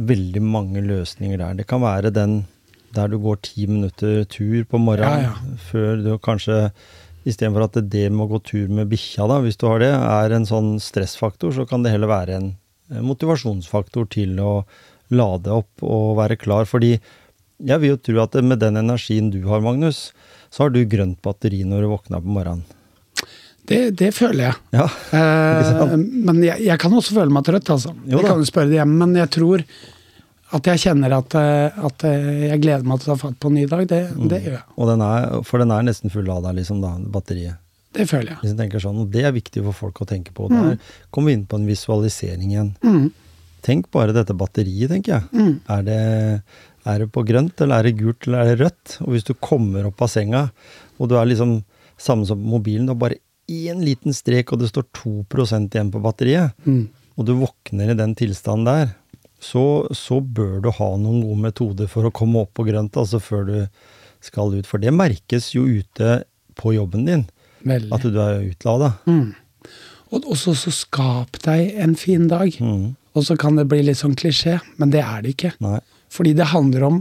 veldig mange løsninger der. Det kan være den der du går ti minutter tur på morgenen Ja, ja. før du kanskje Istedenfor at det med å gå tur med bikkja, da, hvis du har det, er en sånn stressfaktor, så kan det heller være en motivasjonsfaktor til å lade opp og være klar. Fordi jeg vil jo tro at med den energien du har, Magnus, så har du grønt batteri når du våkner på morgenen. Det, det føler jeg. Ja, Eh, men jeg, jeg kan også føle meg trøtt, altså. Jo jeg kan jo spørre det hjemme, men jeg tror at jeg kjenner at, eh, at eh, jeg gleder meg til å ta fatt på en ny dag. Det, Mm. det gjør jeg. Og den er, for den er nesten full av deg, liksom, da, batteriet. Det føler jeg. Hvis jeg tenker sånn, og Det er viktig for folk å tenke på. Der kommer vi inn på en visualisering igjen. Mm. Tenk bare dette batteriet, tenker jeg. Mm. Er, det, er det på grønt, eller er det gult, eller er det rødt? Og hvis du kommer opp av senga, og du er liksom samme som på mobilen, du har bare én liten strek, og det står 2% igjen på batteriet, Mm. og du våkner i den tilstanden der, så, så bør du ha noen gode metoder for å komme opp på grønt, altså før du skal ut. For det merkes jo ute på jobben din, Veldig. at du er utlada. Mm. Og også så skap deg en fin dag. Mm. Og så kan det bli litt sånn klisjé, men det er det ikke. Nei. Fordi det handler om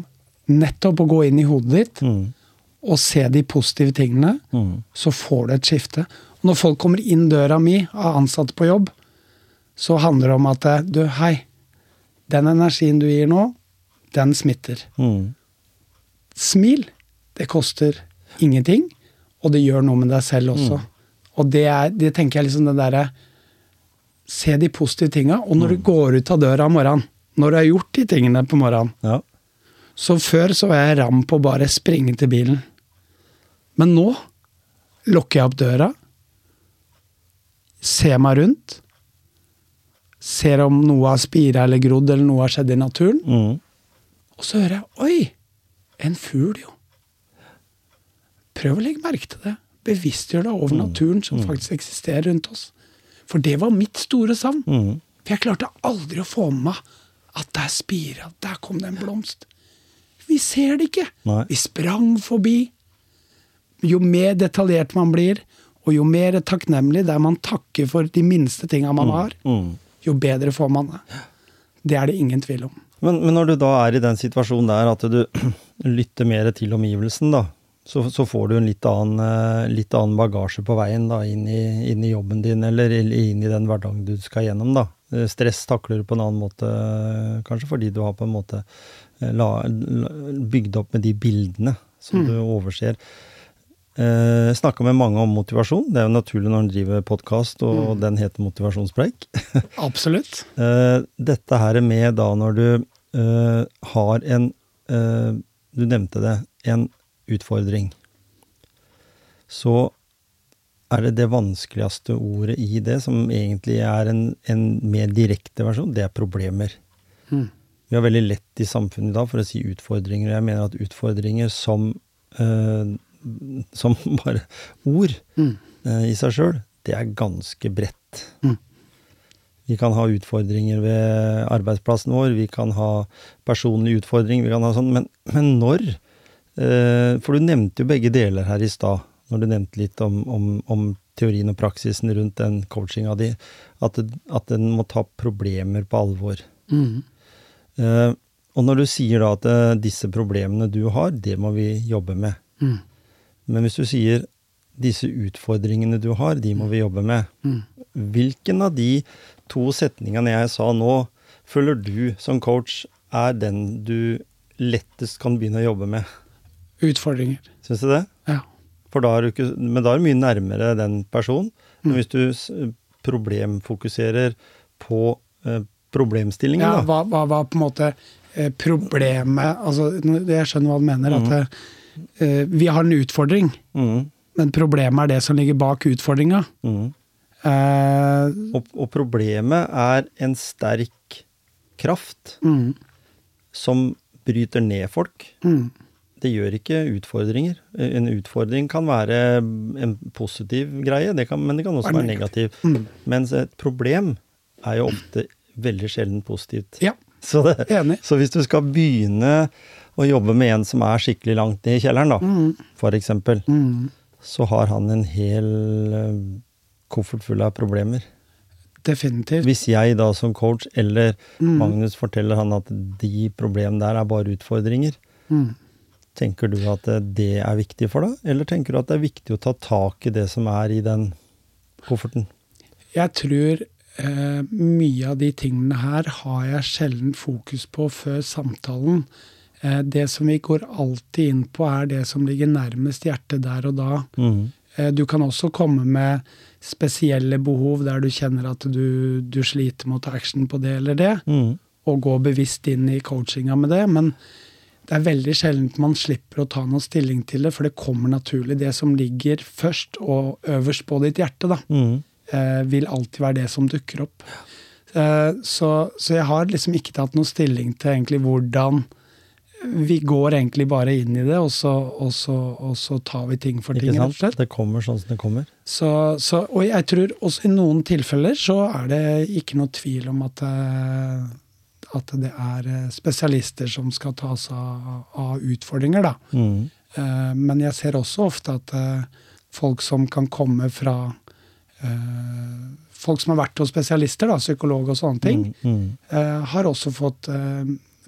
nettopp å gå inn i hodet ditt Mm. og se de positive tingene. Mm. Så får du et skifte. Og når folk kommer inn døra mi av ansatte på jobb, så handler det om at du, hei, den energien du gir nå, den smitter. Mm. Smil. Det koster ingenting, og det gjør noe med deg selv også. Og det, er, det tenker jeg liksom det derre Se de positive tinga. Og når du går ut av døra om morgenen, når du har gjort de tingene på morgenen Ja. Så før så var jeg ram på å bare springe til bilen. Men nå lukker jeg opp døra, ser meg rundt, ser om noe har spira eller grodd, eller noe har skjedd i naturen. Mm. Og så hører jeg Oi! En fugl, jo. Prøv å legge merke til det. Bevisstgjør deg over naturen som faktisk eksisterer rundt oss. For det var mitt store savn. Mm. For jeg klarte aldri å få med meg at der spira, der kom det en blomst. Vi ser det ikke. Nei. Vi sprang forbi. Jo mer detaljert man blir, og jo mer takknemlig der man takker for de minste tinga man har, Mm. Jo bedre får man det. Det er det ingen tvil om. Men, men når du da er i den situasjonen der at du lytter mer til omgivelsen, da, så, så får du en litt annen, eh, litt annen bagasje på veien da, inn, i, inn i jobben din, eller inn i den hverdagen du skal gjennom. da. Eh, Stress takler du på en annen måte, kanskje fordi du har på en måte eh, la, la, bygd opp med de bildene som du overser. Eh, Snakka med mange om motivasjon. Det er jo naturlig når en driver podkast, og den heter Motivasjonspreik. Absolutt. Eh, dette her med da når du eh, har en eh, Du nevnte det, en utfordring. Så er det det vanskeligste ordet i det, som egentlig er en, en mer direkte versjon, det er problemer. Mm. Vi har veldig lett i samfunnet i dag for å si utfordringer. Jeg mener at utfordringer som, eh, som bare ord Mm. eh, i seg sjøl, det er ganske bredt. Mm. Vi kan ha utfordringer ved arbeidsplassen vår, vi kan ha personlige utfordringer, vi kan ha sånn, men, men når? Eh, for du nevnte jo begge deler her i stad, når du nevnte litt om, om, om teorien og praksisen rundt den coachinga di, at, at den må ta problemer på alvor. Mm. Eh, og når du sier da at eh, disse problemene du har, det må vi jobbe med. Mm. Men hvis du sier disse utfordringene du har, de må vi jobbe med. Mm. Hvilken av de to setningene jeg sa nå, føler du som coach er den du lettest kan begynne å jobbe med? Utfordringer. Syns du det? Ja. For da du ikke, men da er du mye nærmere den personen. Mm. Men hvis du problemfokuserer på eh, problemstillingen, Ja, da. hva, hva var på en måte eh, problemet Altså, jeg skjønner hva du mener. At eh, vi har en utfordring. Mm, Men problemet er det som ligger bak utfordringa. Mm. Eh, Og, og problemet er en sterk kraft mm, som bryter ned folk. mm, Det gjør ikke utfordringer. En utfordring kan være en positiv greie, det kan, men det kan også være negativ. mm. Mens et problem er jo ofte veldig sjelden positivt. Ja, Så, det, enig. så hvis du skal begynne å jobbe med en som er skikkelig langt ned i kjelleren, da, Mm, for eksempel, mm. så har han en hel eh, koffert full av problemer. Definitivt. Hvis jeg da som coach eller Mm. Magnus forteller han at de problemene der er bare utfordringer, Mm. tenker du at eh, det er viktig for deg, eller tenker du at det er viktig å ta tak i det som er i den kofferten? Jeg tror eh, mye av de tingene her har jeg sjelden fokus på før samtalen. Eh, det som vi går alltid inn på, er det som ligger nærmest hjertet der og da. Eh, du kan også komme med spesielle behov der du kjenner at du, du sliter med å ta action på det eller det, mm. og gå bevisst inn i coachinga med det. Men det er veldig sjelden man slipper å ta noen stilling til det, for det kommer naturlig. Det som ligger først og øverst på ditt hjerte, da eh, vil alltid være det som dukker opp. Så, så jeg har liksom ikke tatt noen stilling til egentlig hvordan Vi går egentlig bare inn i det, og så, og så, og så tar vi ting for ting, Ikke rett og sant? slett. Det kommer sånn som det kommer. Så, så, og jeg tror også i noen tilfeller så er det ikke noe tvil om at, eh, at det er eh, spesialister som skal ta seg av, av utfordringer, da. Mhm. Eh, Men jeg ser også ofte at folk som kan komme fra Folk som har vært hos spesialister, da, psykolog og sånne ting, mm, mm. har også fått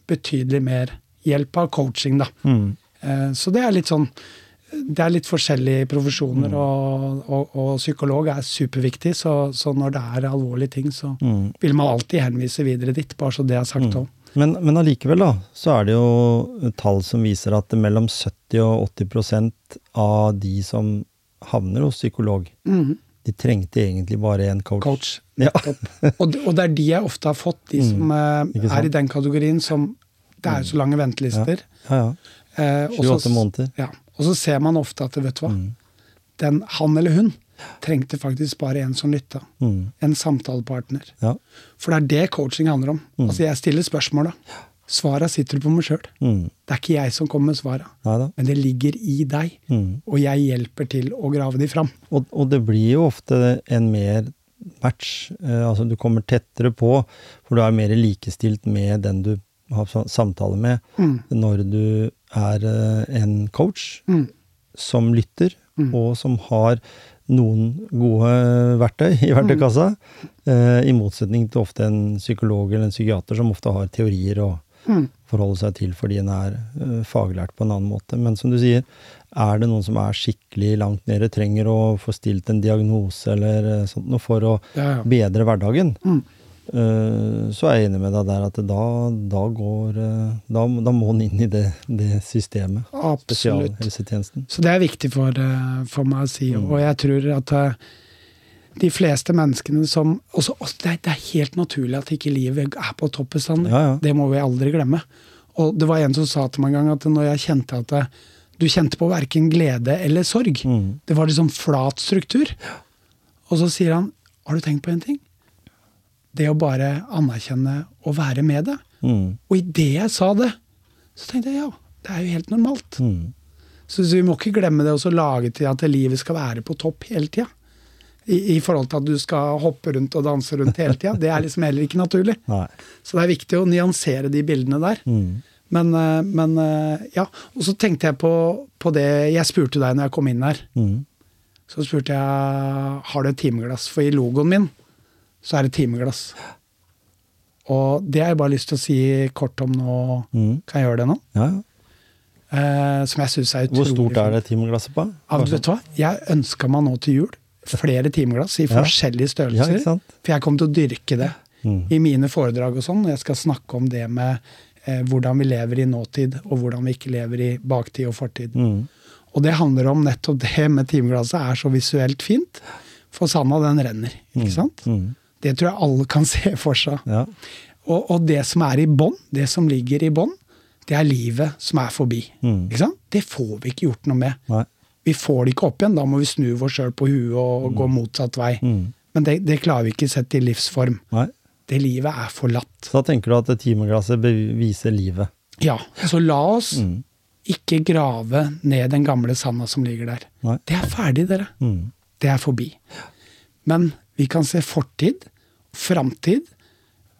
betydelig mer hjelp av coaching, da. Mhm. Eh, Så det er litt sånn Det er litt forskjellige profesjoner, og, og, og psykolog er superviktig, så, så når det er alvorlige ting, så mm. vil man alltid henvise videre dit, bare så det er sagt òg. Men, men allikevel, da, så er det jo tall som viser at mellom 70 og 80% av de som havner hos psykolog, Mhm. de trengte egentlig bare en coach. Coach. Ja. Og, og det er de jeg ofte har fått, de som eh, er i den kategorien som Det er jo så lange ventelister. Ja, ja. ja. og så- 28 måneder. Ja, og så ser man ofte at vet du hva, Mm. den, han eller hun trengte faktisk bare en som lytta. Mm. En samtalepartner. Ja. For det er det coaching handler om. Altså Jeg stiller spørsmåla. Svara sitter på meg sjøl. Mm. Det er ikke jeg som kommer med svara, men det ligger i deg. Mm. Og jeg hjelper til å grave de fram. Og, og det blir jo ofte en mer match. Eh, altså du kommer tettere på, for du er mer likestilt med den du sam- samtale med, Mm. når du er eh, en coach Mm. som lytter, Mm. og som har noen gode verktøy i verktøykassa, eh, i motsetning til ofte en psykolog eller en psykiater som ofte har teorier å Mm. forholde seg til fordi en er eh, faglært på en annen måte. Men som du sier, er det noen som er skikkelig langt nede, trenger å få stilt en diagnose eller sånt noe for å bedre hverdagen, Mm. Eh, så er jeg enig med deg der at da, da går eh, da, da må en inn i det, det systemet. Absolutt. Så det er viktig for, eh, for meg å si. Mm. Og jeg tror at de fleste menneskene som også, det, er, helt naturlig at ikke livet er på topp bestandig. Ja, ja. Det må vi aldri glemme. Og det var en som sa til meg en gang at når jeg kjente at du kjente på verken glede eller sorg, Mm. det var liksom flat struktur. Og så sier han har du tenkt på en ting? Det å bare anerkjenne og være med det. Mm. Og idet jeg sa det, så tenkte jeg ja, det er jo helt normalt. Mm. Så, så vi må ikke glemme det å lage til at livet skal være på topp hele tida. I, I forhold til at du skal hoppe rundt og danse rundt hele tida. Det er liksom heller ikke naturlig. Nei. Så det er viktig å nyansere de bildene der. Mm. Men, eh, men eh, ja. Og så tenkte jeg på, på det Jeg spurte deg når jeg kom inn her. Mm. Så spurte jeg har du et timeglass. For i logoen min så er det timeglass. Og det har jeg bare lyst til å si kort om nå. Mm. Kan jeg gjøre det nå? Ja, ja. Eh, som jeg syns er utrolig Hvor stort er det timeglasset på? Ja, vet du hva? Jeg ønska meg nå til jul flere timeglass i Ja. forskjellige Ja, størrelser. sant? for jeg kommer til å dyrke det Mm. i mine foredrag og sånn. og Jeg skal snakke om det med eh, hvordan vi lever i nåtid, og hvordan vi ikke lever i baktid og fortid. Mm. Og det handler om nettopp det med timeglasset er så visuelt fint. For sanda, den renner. ikke sant? Mm. Det tror jeg alle kan se for seg. Ja. Og, og det som er i bånn, det som ligger i bånn, det er livet som er forbi. Mm. Ikke sant? Det får vi ikke gjort noe med. Nei. Vi får det ikke opp igjen. Da må vi snu oss sjøl på huet og gå motsatt vei. Mm. Men det, det klarer vi ikke sett i livsform. Nei. Det livet er forlatt. Så da tenker du at timeglasset beviser livet? Ja, så la oss Mm. ikke grave ned den gamle sanda som ligger der. Nei. Det er ferdig, dere. Mm. Det er forbi. Men vi kan se fortid, framtid,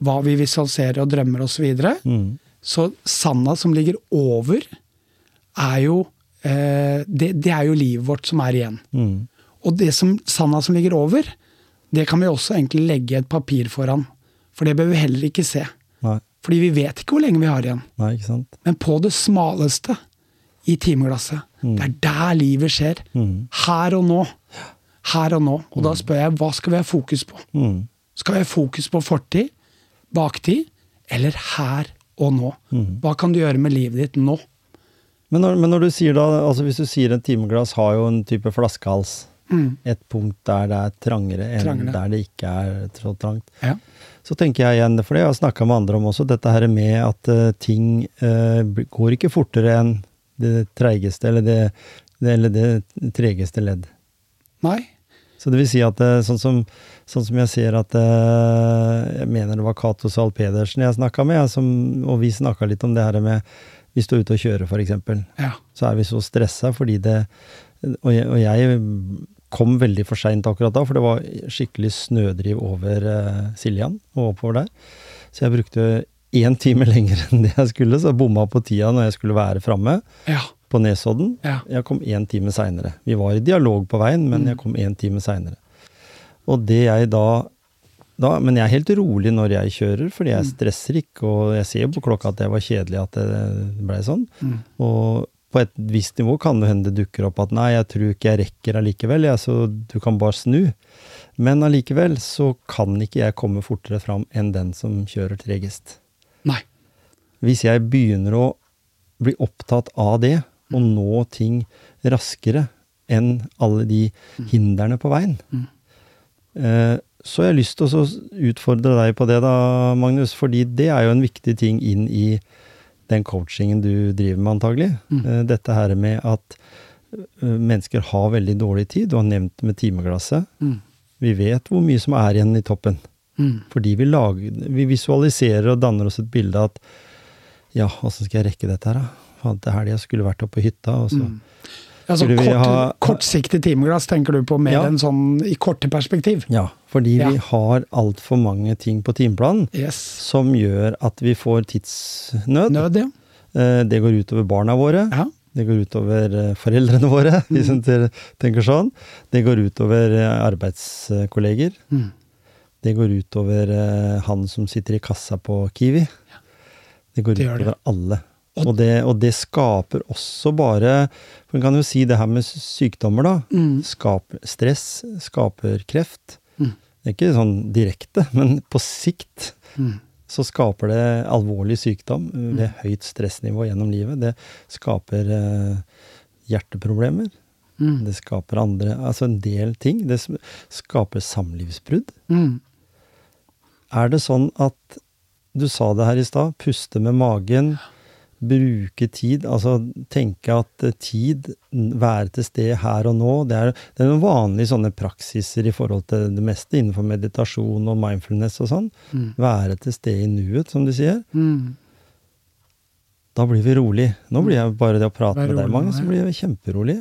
hva vi visualiserer og drømmer oss videre. Mm. så sanda som ligger over, er jo eh, det, det er jo livet vårt som er igjen. Mm. Og det som, sanda som ligger over, det kan vi også egentlig legge et papir foran. For det bør vi heller ikke se. Nei. Fordi vi vet ikke hvor lenge vi har igjen. Nei? Men på det smaleste i timeglasset, det er der livet skjer. Mm. Her og nå. Her og nå. Og da spør jeg, hva skal vi ha fokus på? Mm. Skal ha fokus på fortid, baktid, eller her og nå? Hva kan du gjøre med livet ditt nå? Men, når, men når du sier da, altså hvis du sier et timeglass har jo en type flaskehals, Mm. et punkt der det er trangere enn Trangere. der det ikke er så trangt, Ja. så tenker jeg igjen, for det jeg har snakka med andre om også, dette her med at uh, ting uh, går ikke fortere enn det treigeste eller det, det, eller det tregeste ledd. Nei? Så det vil si at eh, sånn som, sånn som jeg ser at eh, Jeg mener det var Cato Zahl Pedersen jeg snakka med, som, og vi snakka litt om det her med Hvis du er ute og kjører, f.eks., Ja. så er vi så stressa fordi det og jeg, og jeg kom veldig for seint akkurat da, for det var skikkelig snødriv over eh, Siljan og oppover der. Så jeg brukte én time lenger enn det jeg skulle, så jeg bomma på tida når jeg skulle være framme Ja. På Nesodden. Ja. Jeg kom én time seinere. Vi var i dialog på veien, men jeg kom én time seinere. Og det jeg da, da Men jeg er helt rolig når jeg kjører, fordi jeg stresser ikke, og jeg ser på klokka at det var kjedelig at det blei sånn. Mm. Og på et visst nivå kan det hende det dukker opp at nei, jeg tror ikke jeg rekker allikevel, jeg, så du kan bare snu. Men allikevel så kan ikke jeg komme fortere fram enn den som kjører tregest. Nei. Hvis jeg begynner å bli opptatt av det, og nå ting raskere enn alle de hindrene på veien, Mm. eh, så har lyst til å utfordre deg på det, da, Magnus. Fordi det er jo en viktig ting inn i den coachingen du driver med, antagelig. Mm. Eh, dette her med at eh, mennesker har veldig dårlig tid. Du har nevnt med timeglasset. Mm. Vi vet hvor mye som er igjen i toppen. Mm. Fordi vi, lager, vi visualiserer og danner oss et bilde av at ja, åssen skal jeg rekke dette her, da? Faen, Til helga skulle vært oppe på hytta, og så Mm. Altså, kort, ha- kortsiktig timeglass tenker du på mer Ja. enn sånn i korte perspektiv? Ja, fordi Ja. vi har altfor mange ting på timeplanen Yes. som gjør at vi får tidsnød. Nød, ja. Eh, Det går utover barna våre. ja. Det går utover eh, foreldrene våre, hvis en tenker sånn. Det går utover eh, arbeidskolleger. Mm. Det går utover han som sitter i kassa på Kiwi. Det går Det utover det. alle. Og- det, og det skaper også bare For en kan jo si det her med sykdommer, da. Mm. Skaper stress, skaper kreft. Mm. Det er ikke sånn direkte, men på sikt Mm. så skaper det alvorlig sykdom ved høyt stressnivå gjennom livet. Det skaper eh, hjerteproblemer. Mm. Det skaper andre Altså en del ting. Det skaper samlivsbrudd. Mm. Er det sånn at Du sa det her i stad. Puste med magen. Bruke tid. Altså tenke at eh, tid, være til stede her og nå, det er, det er noen vanlige sånne praksiser i forhold til det meste innenfor meditasjon og mindfulness og sånn. Mm. Være til stede i nuet, som du sier. Mm. Da blir vi rolig. Nå blir jeg bare det å prate rolig, med deg, Magnus, så blir jeg kjemperolig.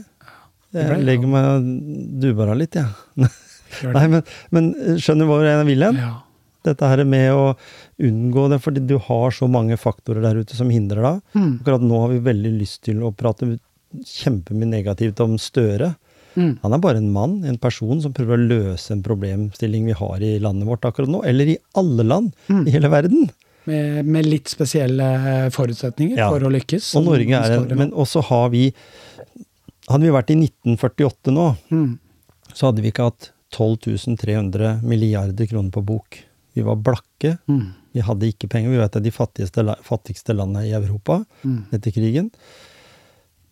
Jeg jeg legger meg og dubber av litt, jeg. Ja. Nei, men, men skjønner du hvor jeg vil hen? Ja. Dette her med å unngå det, fordi du har så mange faktorer der ute som hindrer deg. Mm. Akkurat nå har vi veldig lyst til å prate kjempemye negativt om Støre. Mm. Han er bare en mann, en person som prøver å løse en problemstilling vi har i landet vårt akkurat nå, eller i alle land Mm. i hele verden. Med, med litt spesielle forutsetninger Ja. for å lykkes. Og Norge er en. Men også har vi Hadde vi vært i 1948 nå, mm. så hadde vi ikke hatt 12 300 milliarder kroner på bok. Vi var blakke. Mm. Vi hadde ikke penger. Vi vet det er de fattigste, fattigste landene i Europa Mm. etter krigen.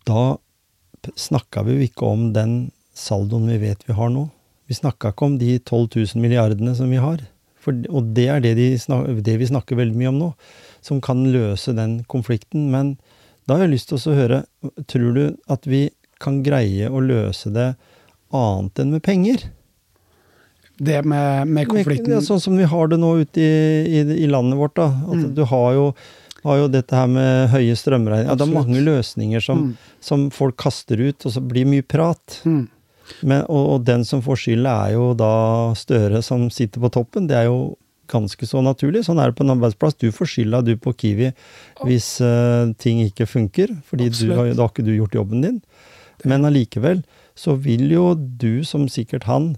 Da snakka vi jo ikke om den saldoen vi vet vi har nå. Vi snakka ikke om de 12 000 milliardene som vi har. For, og det er det, de snak, det vi snakker veldig mye om nå, som kan løse den konflikten. Men da har jeg lyst til å høre Tror du at vi kan greie å løse det annet enn med penger. Det med, med konflikten Det er sånn som vi har det nå ute i, i, i landet vårt. da. Altså, Mm. Du har jo, har jo dette her med høye strømregninger. Ja, det er mange løsninger som, Mm. som folk kaster ut, og så blir mye prat. mm. Men, og, og den som får skylda, er jo da Støre som sitter på toppen. Det er jo ganske så naturlig. Sånn er det på en arbeidsplass. Du får skylda, du på Kiwi, hvis uh, ting ikke funker. Fordi du har, da har ikke du gjort jobben din. Men allikevel så vil jo du, som sikkert han,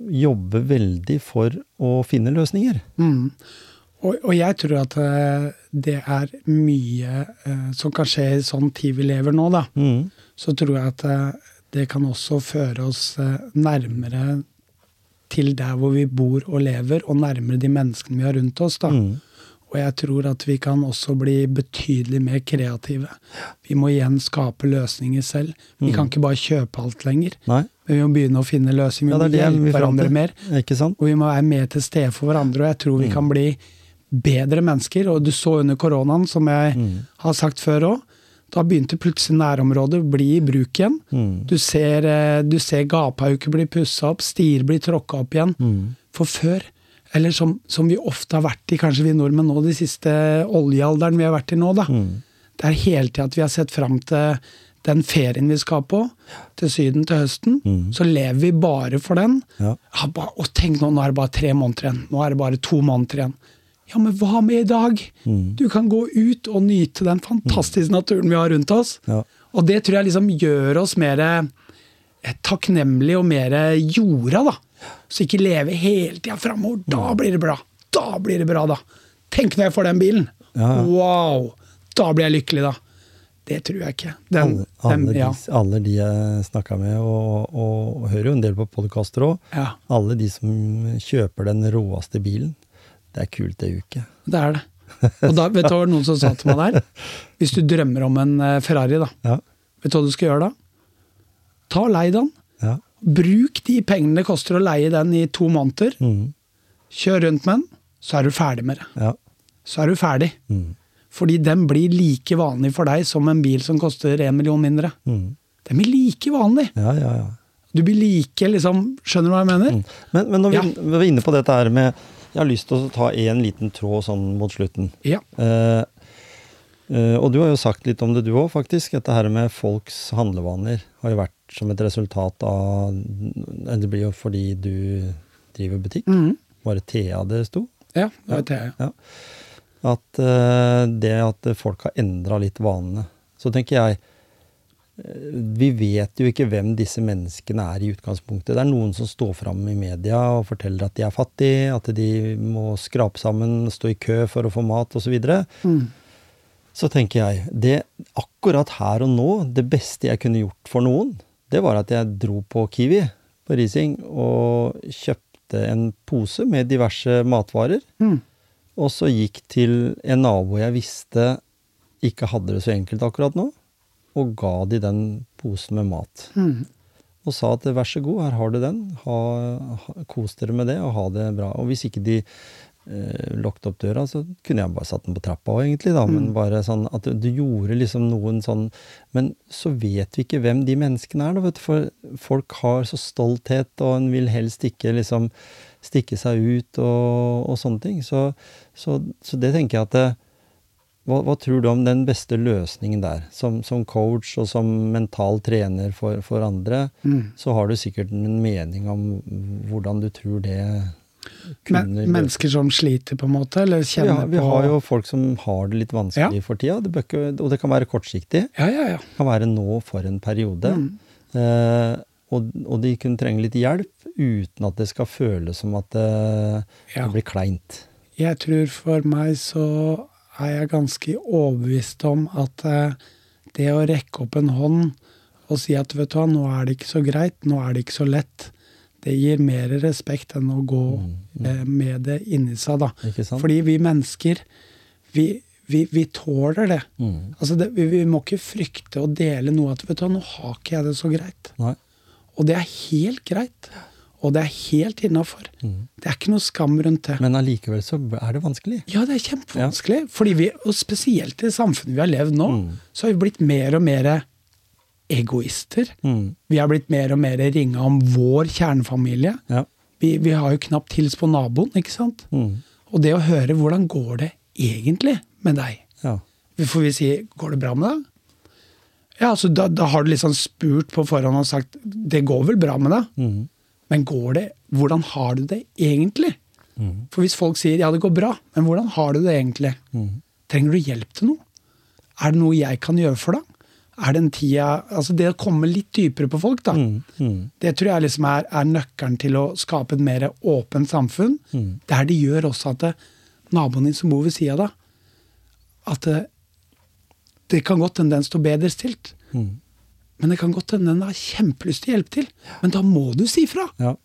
jobbe veldig for å finne løsninger. Mm. Og, og jeg tror at eh, det er mye eh, som kan skje i sånn tid vi lever nå, da. Mm. Så tror jeg at eh, det kan også føre oss nærmere til der hvor vi bor og lever, og nærmere de menneskene vi har rundt oss. da. Mm. Og jeg tror at vi kan også bli betydelig mer kreative. Vi må igjen skape løsninger selv. Vi Mm. kan ikke bare kjøpe alt lenger. Nei, Men vi må begynne å finne løsninger. Ja, Vi det må hjelpe hverandre mer. Og vi må være mer til stede for hverandre. Og jeg tror vi Mm. kan bli bedre mennesker. Og du så under koronaen, som jeg Mm. har sagt før òg, da begynte plutselig nærområdet å bli i bruk igjen. Mm. Du ser, eh, du ser gapauker bli pussa opp, stier blir tråkka opp igjen. Mm. For før, eller som, som vi ofte har vært i, kanskje vi nordmenn nå, de siste oljealderen vi har vært i nå, da. Mm. Det er hele tida at vi har sett fram til den ferien vi skal på, til Syden til høsten. Mm. Så lever vi bare for den. Ja. Ja, og tenk nå, nå er det bare tre måneder igjen. Nå er det bare to måneder igjen. Ja, men hva med i dag? Mm. Du kan gå ut og nyte den fantastiske naturen vi har rundt oss. Ja. Og det tror jeg liksom gjør oss mer eh, takknemlige og mer jorda, da. Så ikke leve hele tida framover. Da blir det bra. Da blir det bra, da. Tenk når jeg får den bilen. Ja. Wow! Da blir jeg lykkelig, da. Det tror jeg ikke. Den, Alle, alle, den, ja. de, alle de jeg snakka med, og, og, og hører jo en del på podkaster òg, ja, alle de som kjøper den råeste bilen, det er kult det uke. det er det. Og da, vet du hva noen som sa til meg der? Hvis du drømmer om en eh, Ferrari, da. Ja. Vet du hva du skal gjøre da? Ta og lei den. Bruk de pengene det koster å leie den i to måneder. Mm. Kjør rundt med den, så er du ferdig med det. Ja. Så er du ferdig. Mm. Fordi den blir like vanlig for deg som en bil som koster en million mindre. Mm. Den blir like vanlig. ja, ja, ja. Du blir like liksom Skjønner du hva jeg mener? Mm. Men, men når vi, vi var inne på dette her med Jeg har lyst til å ta en liten tråd sånn mot slutten. Ja. Eh, og du har jo sagt litt om det du òg, faktisk. Dette her med folks handlevaner har jo vært som et resultat av eh, Det blir jo fordi du driver butikk. Var det Thea det sto. ja, det var Thea. Ja. At uh, det at folk har endra litt vanene. Så tenker jeg eh, Vi vet jo ikke hvem disse menneskene er i utgangspunktet. Det er noen som står fram i media og forteller at de er fattige, at de må skrape sammen, stå i kø for å få mat osv. Mm. Så tenker jeg det akkurat her og nå, det beste jeg kunne gjort for noen, det var at jeg dro på Kiwi på Rising og kjøpte en pose med diverse matvarer. Mm. Og så gikk til en nabo jeg visste ikke hadde det så enkelt akkurat nå, og ga de den posen med mat. Mm. Og sa at vær så god, her har du den, ha, ha, kos dere med det og ha det bra. Og hvis ikke de eh, lukket opp døra, så kunne jeg bare satt den på trappa òg, egentlig, da. Men Mm. bare sånn at du, gjorde liksom noen sånn Men så vet vi ikke hvem de menneskene er, da, vet du. For folk har så stolthet, og en vil helst ikke liksom stikke seg ut og, og sånne ting. Så, så, så det tenker jeg at det, hva, hva tror du om den beste løsningen der? Som, som coach og som mental trener for, for andre, Mm. så har du sikkert en mening om hvordan du tror det Men, mennesker som sliter, på en måte? Eller vi på har, vi har jo folk som har det litt vanskelig for tida, det ikke, og det kan være kortsiktig. Ja, ja, ja. Det kan være nå for en periode. Mm. Eh, og, og de kunne trenge litt hjelp uten at det skal føles som at det, Ja. det blir kleint. Jeg tror for meg så er jeg ganske overbevist om at eh, det å rekke opp en hånd og si at vet du hva, nå er det ikke så greit, nå er det ikke så lett, det gir mer respekt enn å gå Mm, eh, med det inni seg, da. Fordi vi mennesker, vi, vi, vi tåler det. Mm. Altså det, vi, vi må ikke frykte å dele noe at vet du nå har ikke jeg det så greit. Nei. Og det er helt greit. Og det er helt innafor. Mm. Det er ikke noe skam rundt det. Men allikevel så er det vanskelig. Ja, det er kjempevanskelig. Fordi vi, og spesielt i samfunnet vi har levd nå, Mm. så har vi blitt mer og mer egoister. Mm. Vi har blitt mer og mer ringa om vår kjernefamilie. Ja. Vi, vi har jo knapt hils på naboen, ikke sant? Mm. Og det å høre hvordan går det egentlig med deg? Ja. For vi sier 'går det bra med deg'? Ja, altså da, da har du liksom spurt på forhånd og sagt 'det går vel bra med deg', Mm. men går det, hvordan har du det egentlig? Mm. For hvis folk sier 'ja, det går bra', men hvordan har du det egentlig? Mm. Trenger du hjelp til noe? Er det noe jeg kan gjøre for deg? Er det en tida Altså det å komme litt dypere på folk, da. Mm. Mm. Det tror jeg liksom er, er nøkkelen til å skape et mer åpent samfunn. Mm. Der det gjør også at det, naboen din som bor ved sida av deg, at det, det kan godt hende den står bedre stilt. Mm. Men det kan godt hende den har kjempelyst til å hjelpe til. Men da må du si fra! Ja.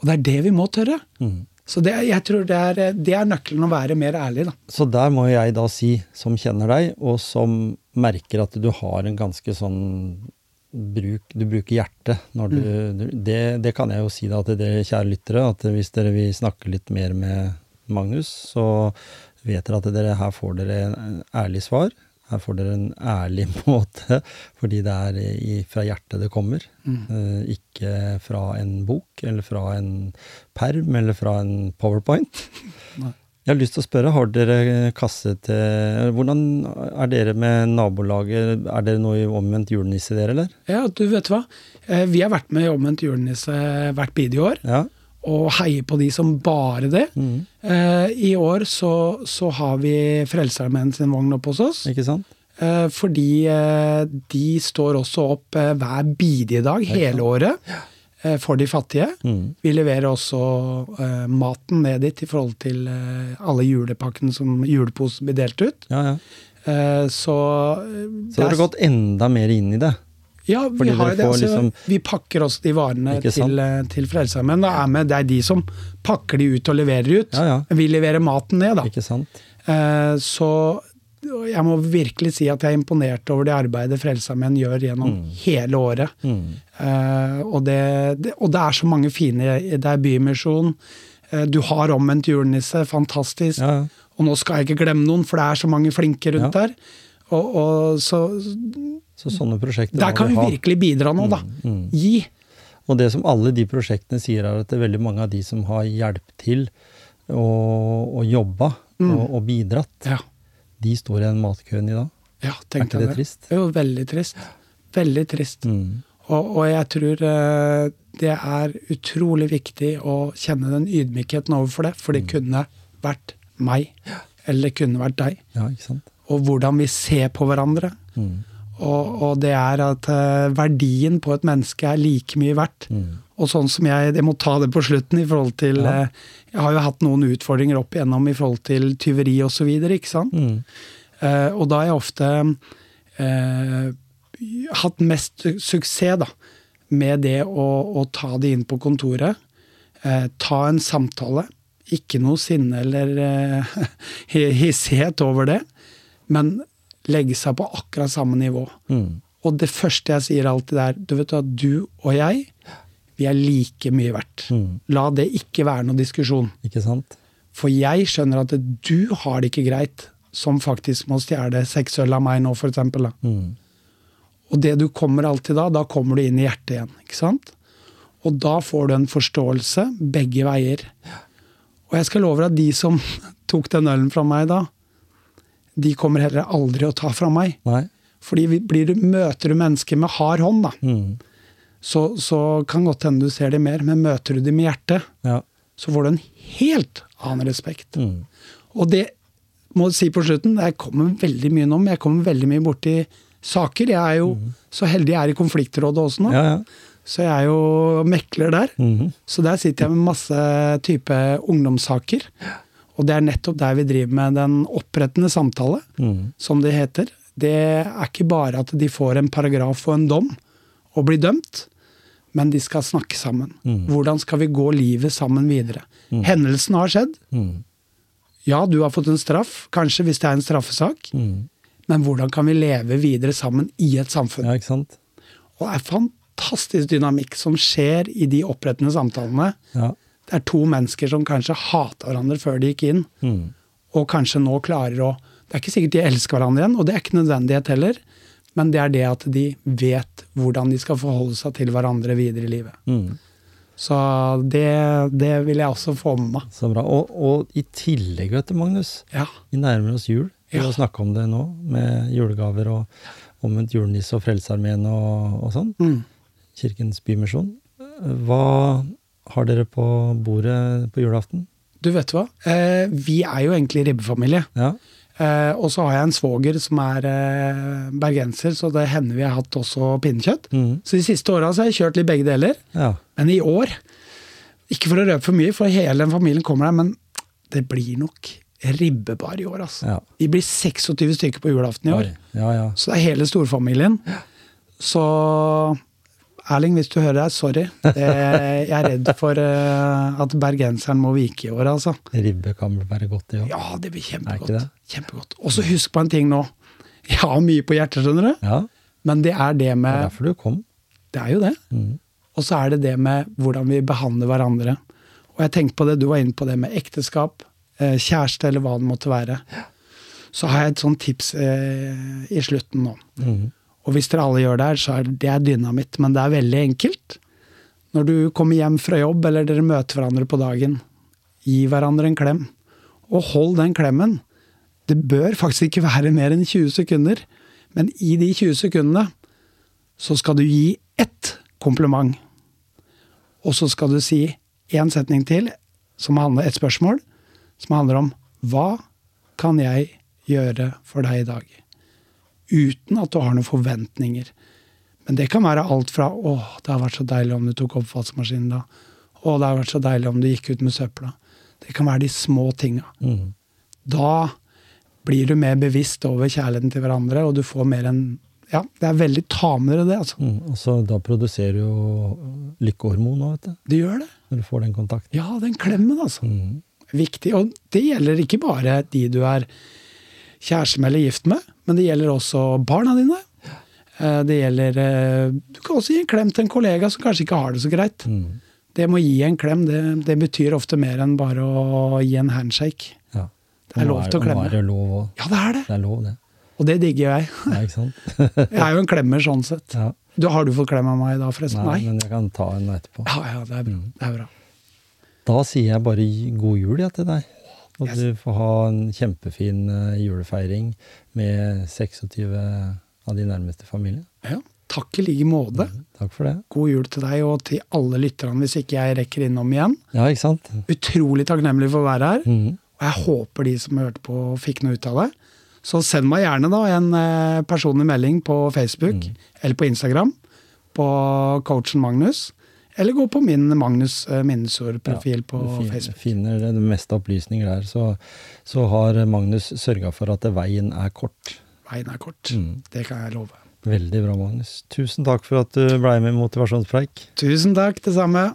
Og det er det vi må tørre. Mm. Så det, jeg tror det er, det er nøkkelen å være mer ærlig, da. Så der må jeg da si, som kjenner deg, og som merker at du har en ganske sånn bruk, Du bruker hjertet når du, du det, det kan jeg jo si da til dere kjære lyttere, at hvis dere vil snakke litt mer med Magnus, så vet dere at dere her får dere en ærlig svar. Her får dere en ærlig måte, fordi det er i, fra hjertet det kommer. Eh, ikke fra en bok, eller fra en perm, eller fra en powerpoint. Nei. Jeg har lyst til å spørre, har dere kasse til Hvordan er dere med nabolaget? Er dere noe i omvendt julenisse, dere, eller? Ja, du vet hva. Eh, Vi har vært med i Omvendt julenisse hvert bidige år, Ja. og heier på de som bare det. Mhm. Eh, I år så, så har vi Frelsesarmeen sin vogn oppe hos oss. Ikke sant? Eh, fordi de står også opp hver bidige dag hele året eh, for de fattige. Mm. Vi leverer også uh, maten ned dit i forhold til uh, alle julepakkene som juleposen blir delt ut. Ja, ja. Uh, så eh, Så dere har gått enda mer inn i det? Ja, vi Fordi har det. Altså, liksom- Vi pakker også de varene til, eh, til Frelsesarmeen. Da er med, det er de som pakker de ut og leverer ut. Ja. Vi leverer maten ned, da. Ikke sant? Eh, så jeg må virkelig si at jeg er imponert over det arbeidet Frelsesarmeen gjør gjennom hele året. Mm. Uh, og, det, det, og det er så mange fine Det er Bymisjon. Uh, du har omvendt julenisse. Fantastisk. Ja, ja. Og nå skal jeg ikke glemme noen, for det er så mange flinke rundt Ja. der. Og, og så Så sånne prosjekter Der kan vi ha. virkelig bidra nå, da. mm. Gi. Og det som alle de prosjektene sier, er at det er veldig mange av de som har hjulpet til og, og jobba og, og bidratt, Ja. De står i den matkøen i dag. ja Er ikke jeg det trist? Jo, veldig trist. Veldig trist. Mm. Og, og jeg tror eh, det er utrolig viktig å kjenne den ydmykheten overfor det, for det kunne vært meg. Eller det kunne vært deg. Ja, ikke sant? Og hvordan vi ser på hverandre. Mm. Og, og det er at eh, verdien på et menneske er like mye verdt. Mm. Og sånn som jeg, jeg må ta det på slutten i forhold til Ja. eh, Jeg har jo hatt noen utfordringer opp igjennom i forhold til tyveri osv., ikke sant. Mm. Eh, og da har jeg ofte eh, hatt mest su- suksess da, med det å, å ta det inn på kontoret. Eh, ta en samtale. Ikke noe sinne eller eh, hissighet over det, men legge seg på akkurat samme nivå. Mm. Og det første jeg sier alltid er du vet at du og jeg, vi er like mye verdt. Mm. La det ikke være noe diskusjon. Ikke sant? For jeg skjønner at du har det ikke greit, som faktisk må stjele seks øl av meg nå, eksempel. Mm. Og det du kommer alltid da, da kommer du inn i hjertet igjen. ikke sant? Og da får du en forståelse begge veier. Og jeg skal love deg at de som tok den ølen fra meg da, de kommer heller aldri å ta fra meg. Nei? Fordi vi- blir du, møter du mennesker med hard hånd, da, Mm. så, så kan godt hende du ser dem mer, men møter du dem med hjertet, Ja. så får du en helt annen respekt. Mm. Og det må jeg si på slutten, jeg kommer veldig mye nå, men jeg kommer veldig mye borti saker. Jeg er jo så heldig jeg er i konfliktrådet også nå, Ja, ja. så jeg er jo mekler der. Mhm. Så der sitter jeg med masse type ungdomssaker. Og det er nettopp der vi driver med den opprettende samtale, Mm. som det heter. Det er ikke bare at de får en paragraf og en dom og blir dømt, men de skal snakke sammen. Mm. Hvordan skal vi gå livet sammen videre? Hendelsen har skjedd. Mm. Ja, du har fått en straff, kanskje hvis det er en straffesak. Mm. Men hvordan kan vi leve videre sammen i et samfunn? Ja, ikke sant? Og det er fantastisk dynamikk som skjer i de opprettende samtalene. Ja. Det er to mennesker som kanskje hata hverandre før de gikk inn, Mm. og kanskje nå klarer å Det er ikke sikkert de elsker hverandre igjen, og det er ikke nødvendighet heller, men det er det at de vet hvordan de skal forholde seg til hverandre videre i livet. Mm. Så det, det vil jeg også få med meg. Så bra. Og, og i tillegg, vet du, Magnus, Ja. vi nærmer oss jul. Vi Ja. har snakka om det nå, med julegaver og omvendt julenisse og Frelsesarmeen og, og sånn. Mm. Kirkens Bymisjon. Hva har dere på bordet på julaften? Du vet hva? Eh, vi er jo egentlig ribbefamilie. Ja. Eh, og så har jeg en svoger som er eh, bergenser, så det hender vi har hatt også pinnekjøtt. Mm. Så de siste åra har jeg kjørt litt begge deler. ja. Men i år, ikke for å røpe for mye, for hele den familien kommer der, men det blir nok ribbebar i år, altså. Ja. Vi blir 26 stykker på julaften i år. Ja, ja. Så det er hele storfamilien. Så Erling, hvis du hører deg, sorry. Det, jeg er redd for eh, at bergenseren må vike i år, altså. Ribbe kan vel være godt, i år? Ja, det blir kjempegodt. det? Kjempegodt. Og så husk på en ting nå. Jeg har mye på hjertet, skjønner du. Ja. Men det er det med Det er derfor du kom. Det er jo det. Mm. Og så er det det med hvordan vi behandler hverandre. Og jeg tenkte på det, du var inne på det med ekteskap, eh, kjæreste eller hva det måtte være. Så har jeg et sånt tips eh, i slutten nå. Mhm. Og hvis dere alle gjør det her, så er det dynamitt, men det er veldig enkelt. Når du kommer hjem fra jobb, eller dere møter hverandre på dagen, gi hverandre en klem. Og hold den klemmen. Det bør faktisk ikke være mer enn 20 sekunder, men i de 20 sekundene så skal du gi ett kompliment. Og så skal du si én setning til, som handler et spørsmål, som handler om hva kan jeg gjøre for deg i dag? Uten at du har noen forventninger. Men det kan være alt fra 'Å, det har vært så deilig om du tok oppvaskmaskinen da'. 'Å, det har vært så deilig om du gikk ut med søpla'. Det kan være de små tinga. Mm. Da blir du mer bevisst over kjærligheten til hverandre, og du får mer enn Ja, det er veldig tamere, det, altså. Mm, Og så da produserer du jo lykkehormon òg, vet du. Det gjør det. Når du får den kontakten. Ja, den klemmen, altså. Mm. Viktig. Og det gjelder ikke bare de du er kjæreste med eller gift med, men det gjelder også barna dine. Eh, Det gjelder eh, Du kan også gi en klem til en kollega som kanskje ikke har det så greit. Mm. Det med å gi en klem, det, det betyr ofte mer enn bare å gi en handshake. Ja. Det er lov til å Nå klemme. er det lov òg. Ja, det er det! Det er lov, det. Og det digger jeg. Ja, ikke sant? Jeg er jo en klemmer sånn sett. Ja. Du, har du fått klem av meg da, forresten? Nei, Nei? men jeg kan ta en etterpå. Ja, ja, det er bra. Det er bra. Da sier jeg bare god jul ja, til deg. Og Yes. du får ha en kjempefin eh, julefeiring med 26 av de nærmeste familie. Ja, takk i like måte. Takk for det. God jul til deg og til alle lytterne, hvis ikke jeg rekker innom igjen. Ja, ikke sant? Utrolig takknemlig for å være her. Mm. Og jeg håper de som hørte på, fikk noe ut av det. Så send meg gjerne da en eh, personlig melding på Facebook eller på Instagram på coachen Magnus. Eller gå på min Magnus eh, Minnesord-profil på du fin- Facebook. finner det meste opplysninger der. Så, så har Magnus sørga for at veien er kort. Veien er kort. Mm. Det kan jeg love. Veldig bra, Magnus. Tusen takk for at du blei med i Motivasjonspreik. Tusen takk, det samme.